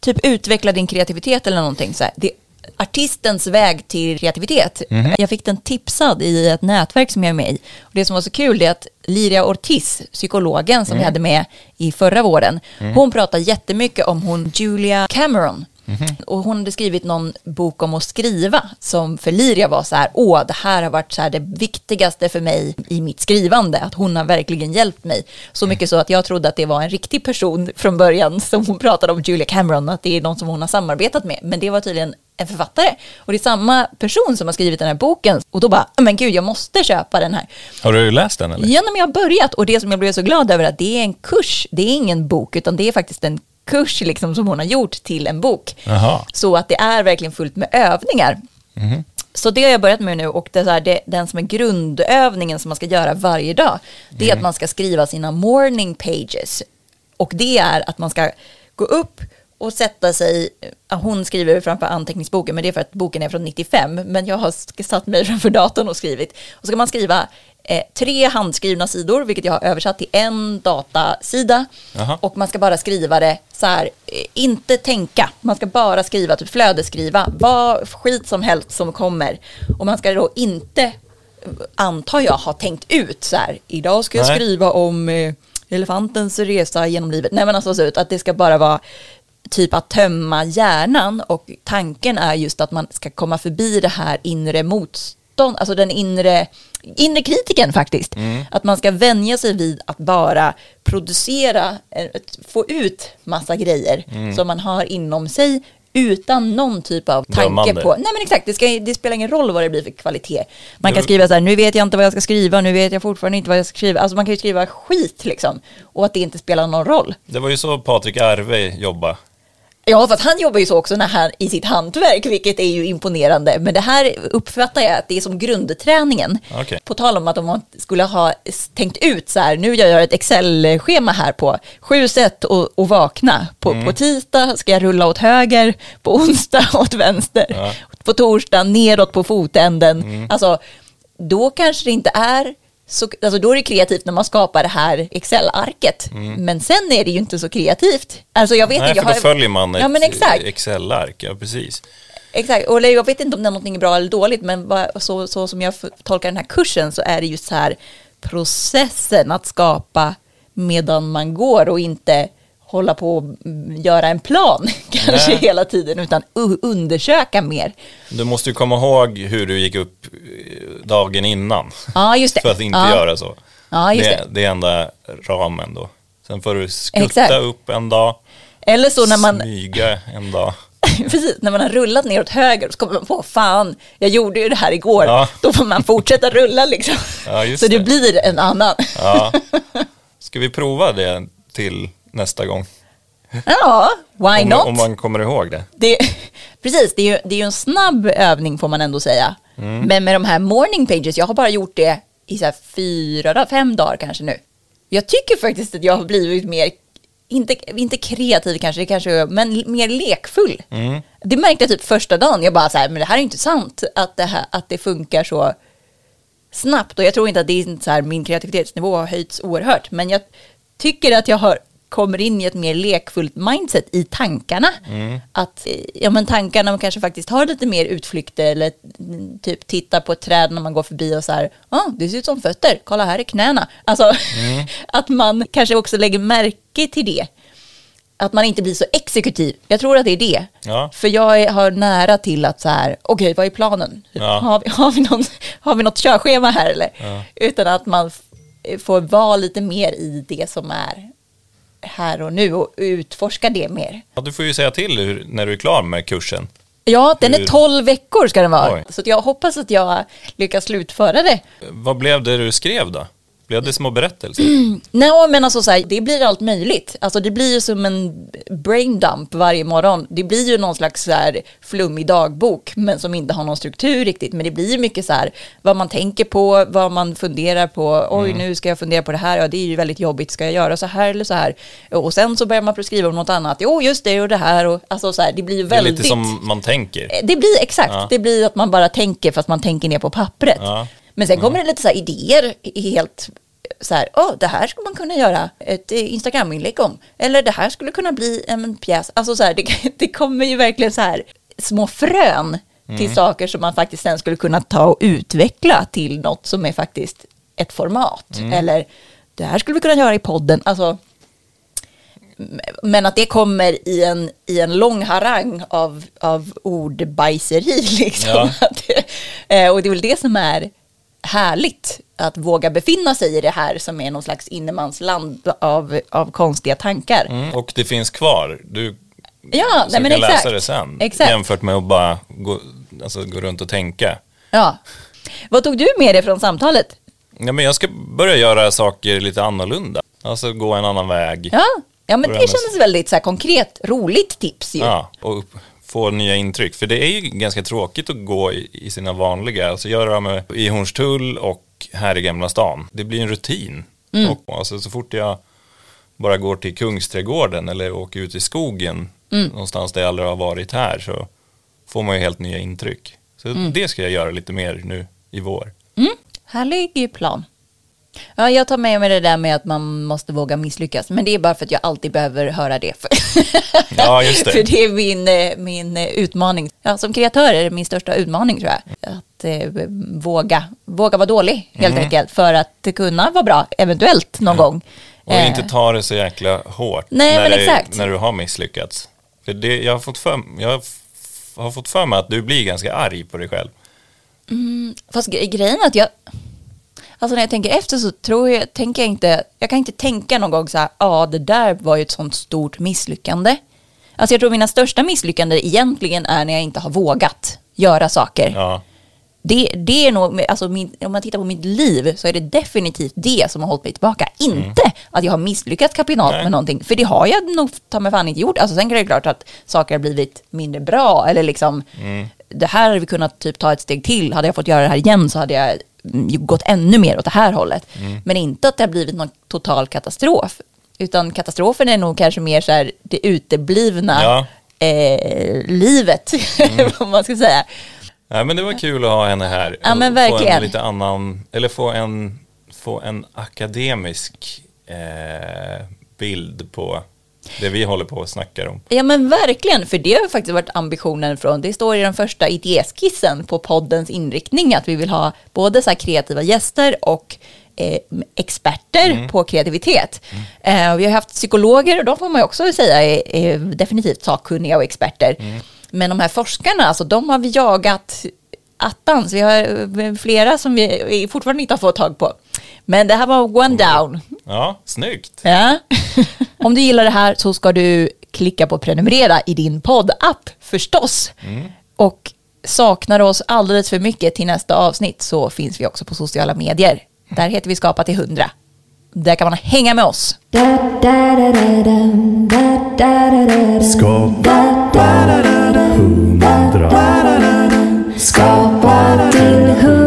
Typ Utveckla din kreativitet eller någonting så här. Det, artistens väg till kreativitet. Jag fick den tipsad i ett nätverk som jag är med i. Och det som var så kul är att Liria Ortiz, psykologen som vi hade med i förra våren, hon pratar jättemycket om hon Julia Cameron. Och hon hade skrivit någon bok om att skriva som för Liria var så här, åh, det här har varit så här det viktigaste för mig i mitt skrivande, att hon har verkligen hjälpt mig. Så mycket så att jag trodde att det var en riktig person från början som hon pratade om, Julia Cameron, att det är någon som hon har samarbetat med. Men det var tydligen en författare. Och det är samma person som har skrivit den här boken. Och då bara, men gud, jag måste köpa den här. Har du läst den eller? Ja, men jag har börjat och det som jag blev så glad över att det är en kurs, det är ingen bok utan det är faktiskt en kurs liksom som hon har gjort till en bok. Jaha. Så att det är verkligen fullt med övningar. Så det har jag börjat med nu och det är här, det, den som är grundövningen som man ska göra varje dag, det är att man ska skriva sina morning pages. Och det är att man ska gå upp och sätta sig, hon skriver framför anteckningsboken, men det är för att boken är från 95, men jag har satt mig framför datorn och skrivit. Och så ska man skriva eh, tre handskrivna sidor, vilket jag har översatt till en datasida. Jaha. Och man ska bara skriva det så här, eh, inte tänka, man ska bara skriva, typ flödesskriva, vad skit som helst som kommer. Och man ska då inte, eh, antar jag, ha tänkt ut så här, idag ska jag Nej. skriva om eh, elefantens resa genom livet. Nej men alltså så ut, att det ska bara vara typ att tömma hjärnan och tanken är just att man ska komma förbi det här inre motstånd, alltså den inre, inre kritiken faktiskt. Att man ska vänja sig vid att bara producera, eh, få ut massa grejer som man har inom sig utan någon typ av tanke Dömande. på, nej men exakt, det, ska, det spelar ingen roll vad det blir för kvalitet. Man kan skriva så här, nu vet jag inte vad jag ska skriva, nu vet jag fortfarande inte vad jag ska skriva. Alltså man kan ju skriva skit liksom, och att det inte spelar någon roll. Det var ju så Patrik Arve jobbade. Ja, för att han jobbar ju så också när han, i sitt hantverk, vilket är ju imponerande. Men det här uppfattar jag att det är som grundträningen. Okej. På tal om att om man skulle ha tänkt ut så här, nu gör jag ett Excel-schema här på sju sätt att att vakna. På, på tisdag ska jag rulla åt höger, på onsdag åt vänster, Ja. på torsdag neråt på fotänden. Alltså, då kanske det inte är så, alltså då är det kreativt när man skapar det här Excel-arket. Men sen är det ju inte så kreativt. Alltså jag vet Nej, inte, för jag då följer man ett Ja, exakt. Excel-ark. Ja, precis. Exakt, och jag vet inte om det är någonting bra eller dåligt, men så, så som jag tolkar den här kursen så är det just så här, processen att skapa medan man går och inte hålla på och göra en plan kanske Nej. hela tiden utan undersöka mer. Du måste ju komma ihåg hur du gick upp eh, dagen innan. Ja, just det. För att inte ja. göra så. Ja, just det, det. det är enda ramen då. Sen får du skutta Exakt. upp en dag, Eller så när man, smyga en dag. precis, när man har rullat ner åt höger så kommer man på, fan, jag gjorde ju det här igår. Ja. Då får man fortsätta rulla liksom. Ja, så det det. blir en annan. Ja. Ska vi prova det till nästa gång? Ja, why Om, not? om man kommer ihåg det. Det, precis, det är, ju, det är ju en snabb övning får man ändå säga. Mm. Men med de här morning pages, jag har bara gjort det i så fyra, dagar, fem dagar kanske nu. Jag tycker faktiskt att jag har blivit mer, inte, inte kreativ kanske, det kanske men mer lekfull. Mm. Det märkte jag typ första dagen, jag bara så här, men det här är inte sant att det, här, att det funkar så snabbt. Och jag tror inte att det är så här, min kreativitetsnivå har höjts oerhört, men jag tycker att jag har kommer in i ett mer lekfullt mindset i tankarna. Att eh, ja, men tankarna kanske faktiskt har lite mer utflykter eller mm, typ titta på ett träd när man går förbi och så här, ah, det ser ut som fötter, kolla här är knäna. Alltså att man kanske också lägger märke till det. Att man inte blir så exekutiv. Jag tror att det är det. Ja. För jag är, har nära till att så här, okej vad är planen? Ja. Har, vi, har, vi någon, har vi något körschema här eller? Utan att man får vara lite mer i det som är här och nu och utforska det mer. Ja, du får ju säga till hur, när du är klar med kursen. Ja, den är Hur- 12 veckor ska den vara. Oj. Så jag hoppas att jag lyckas slutföra det. Vad blev det du skrev då? Blev det små berättelser? Nej, men alltså så här, det blir allt möjligt. Alltså det blir ju som en brain dump varje morgon. Det blir ju någon slags så här flummig dagbok, men som inte har någon struktur riktigt. Men det blir ju mycket så här, vad man tänker på, vad man funderar på. Oj, nu ska jag fundera på det här. Ja, det är ju väldigt jobbigt. Ska jag göra så här eller så här? Och sen så börjar man skriva om något annat. Jo, just det och det här. Och, alltså så här, det blir ju Det är väldigt... lite som man tänker. Det blir exakt, Ja. det blir att man bara tänker fast man tänker ner på pappret. Ja. Men sen kommer det lite så här idéer helt så här, åh, det här skulle man kunna göra ett eh, Instagram-inlägg om. Eller det här skulle kunna bli en pjäs. Alltså så här, det, det kommer ju verkligen så här små frön till saker som man faktiskt sen skulle kunna ta och utveckla till något som är faktiskt ett format. Eller det här skulle vi kunna göra i podden. Alltså, men att det kommer i en, i en lång harang av, av ordbajseri. Liksom. Ja. Eh, och det är väl det som är härligt. Att våga befinna sig i det här som är någon slags innemansland av, av konstiga tankar. Mm. Och det finns kvar. Du Ja, nej, men kan exakt. läsa det sen. Exakt. Jämfört med att bara gå, alltså, gå runt och tänka. Ja. Vad tog du med dig från samtalet? Ja, men jag ska börja göra saker lite annorlunda. Alltså gå en annan väg. Ja, ja men det kändes väldigt så här, konkret, roligt tips ju. Ja, och få nya intryck. För det är ju ganska tråkigt att gå i, i sina vanliga, alltså göra med i Hornstull och här i Gamla stan. Det blir en rutin. Mm. Och, alltså, så fort jag bara går till Kungsträdgården eller åker ut i skogen Mm. någonstans där jag aldrig har varit här så får man ju helt nya intryck. Så Mm. det ska jag göra lite mer nu i vår. Härlig plan. Ja, jag tar med mig det där med att man måste våga misslyckas. Men det är bara för att jag alltid behöver höra det. För, Ja, just det. för det är min, eh, min eh, utmaning. Ja, som kreatör är det min största utmaning tror jag. Att eh, våga, våga vara dålig helt Mm. enkelt. För att kunna vara bra, eventuellt någon gång. Och Eh, inte ta det så jäkla hårt Nej, när, det, när du har misslyckats. För det, jag, har fått för, jag har fått för mig att du blir ganska arg på dig själv. Fast gre- grejen är att jag, alltså när jag tänker efter så tror jag, tänker jag inte, jag kan inte tänka någon gång så här, ja det där var ju ett sånt stort misslyckande. Alltså jag tror mina största misslyckanden egentligen är när jag inte har vågat göra saker. Ja. Det, det är nog, alltså min, om man tittar på mitt liv så är det definitivt det som har hållit mig tillbaka. Inte att jag har misslyckats kapitalt Nej. med någonting, för det har jag nog ta mig fan inte gjort. Alltså sen är det klart att saker har blivit mindre bra eller liksom det här hade vi kunnat typ ta ett steg till. Hade jag fått göra det här igen så hade jag mm, gått ännu mer åt det här hållet. Men inte att det har blivit någon total katastrof. Utan katastrofen är nog kanske mer så här det uteblivna Ja. eh, livet, vad man ska säga. Nej, men det var kul att ha henne här. Ja, men Och Få verkligen. en lite annan, eller få en, få en akademisk eh, bild på det vi håller på och snackar om. Ja men verkligen, för det har faktiskt varit ambitionen från, det står i den första idéskissen på poddens inriktning att vi vill ha både så kreativa gäster och eh, experter på kreativitet. Eh, vi har haft psykologer och de får man ju också säga är, är definitivt sakkunniga och experter. Men de här forskarna, alltså de har vi jagat attans. Vi har eh, flera som vi fortfarande inte har fått tag på. Men det här var one down. Ja, snyggt. Ja. Om du gillar det här så ska du klicka på prenumerera i din poddapp förstås. Och saknar du oss alldeles för mycket till nästa avsnitt så finns vi också på sociala medier. Där heter vi Skapa till 100. Där kan man hänga med oss. Skapa till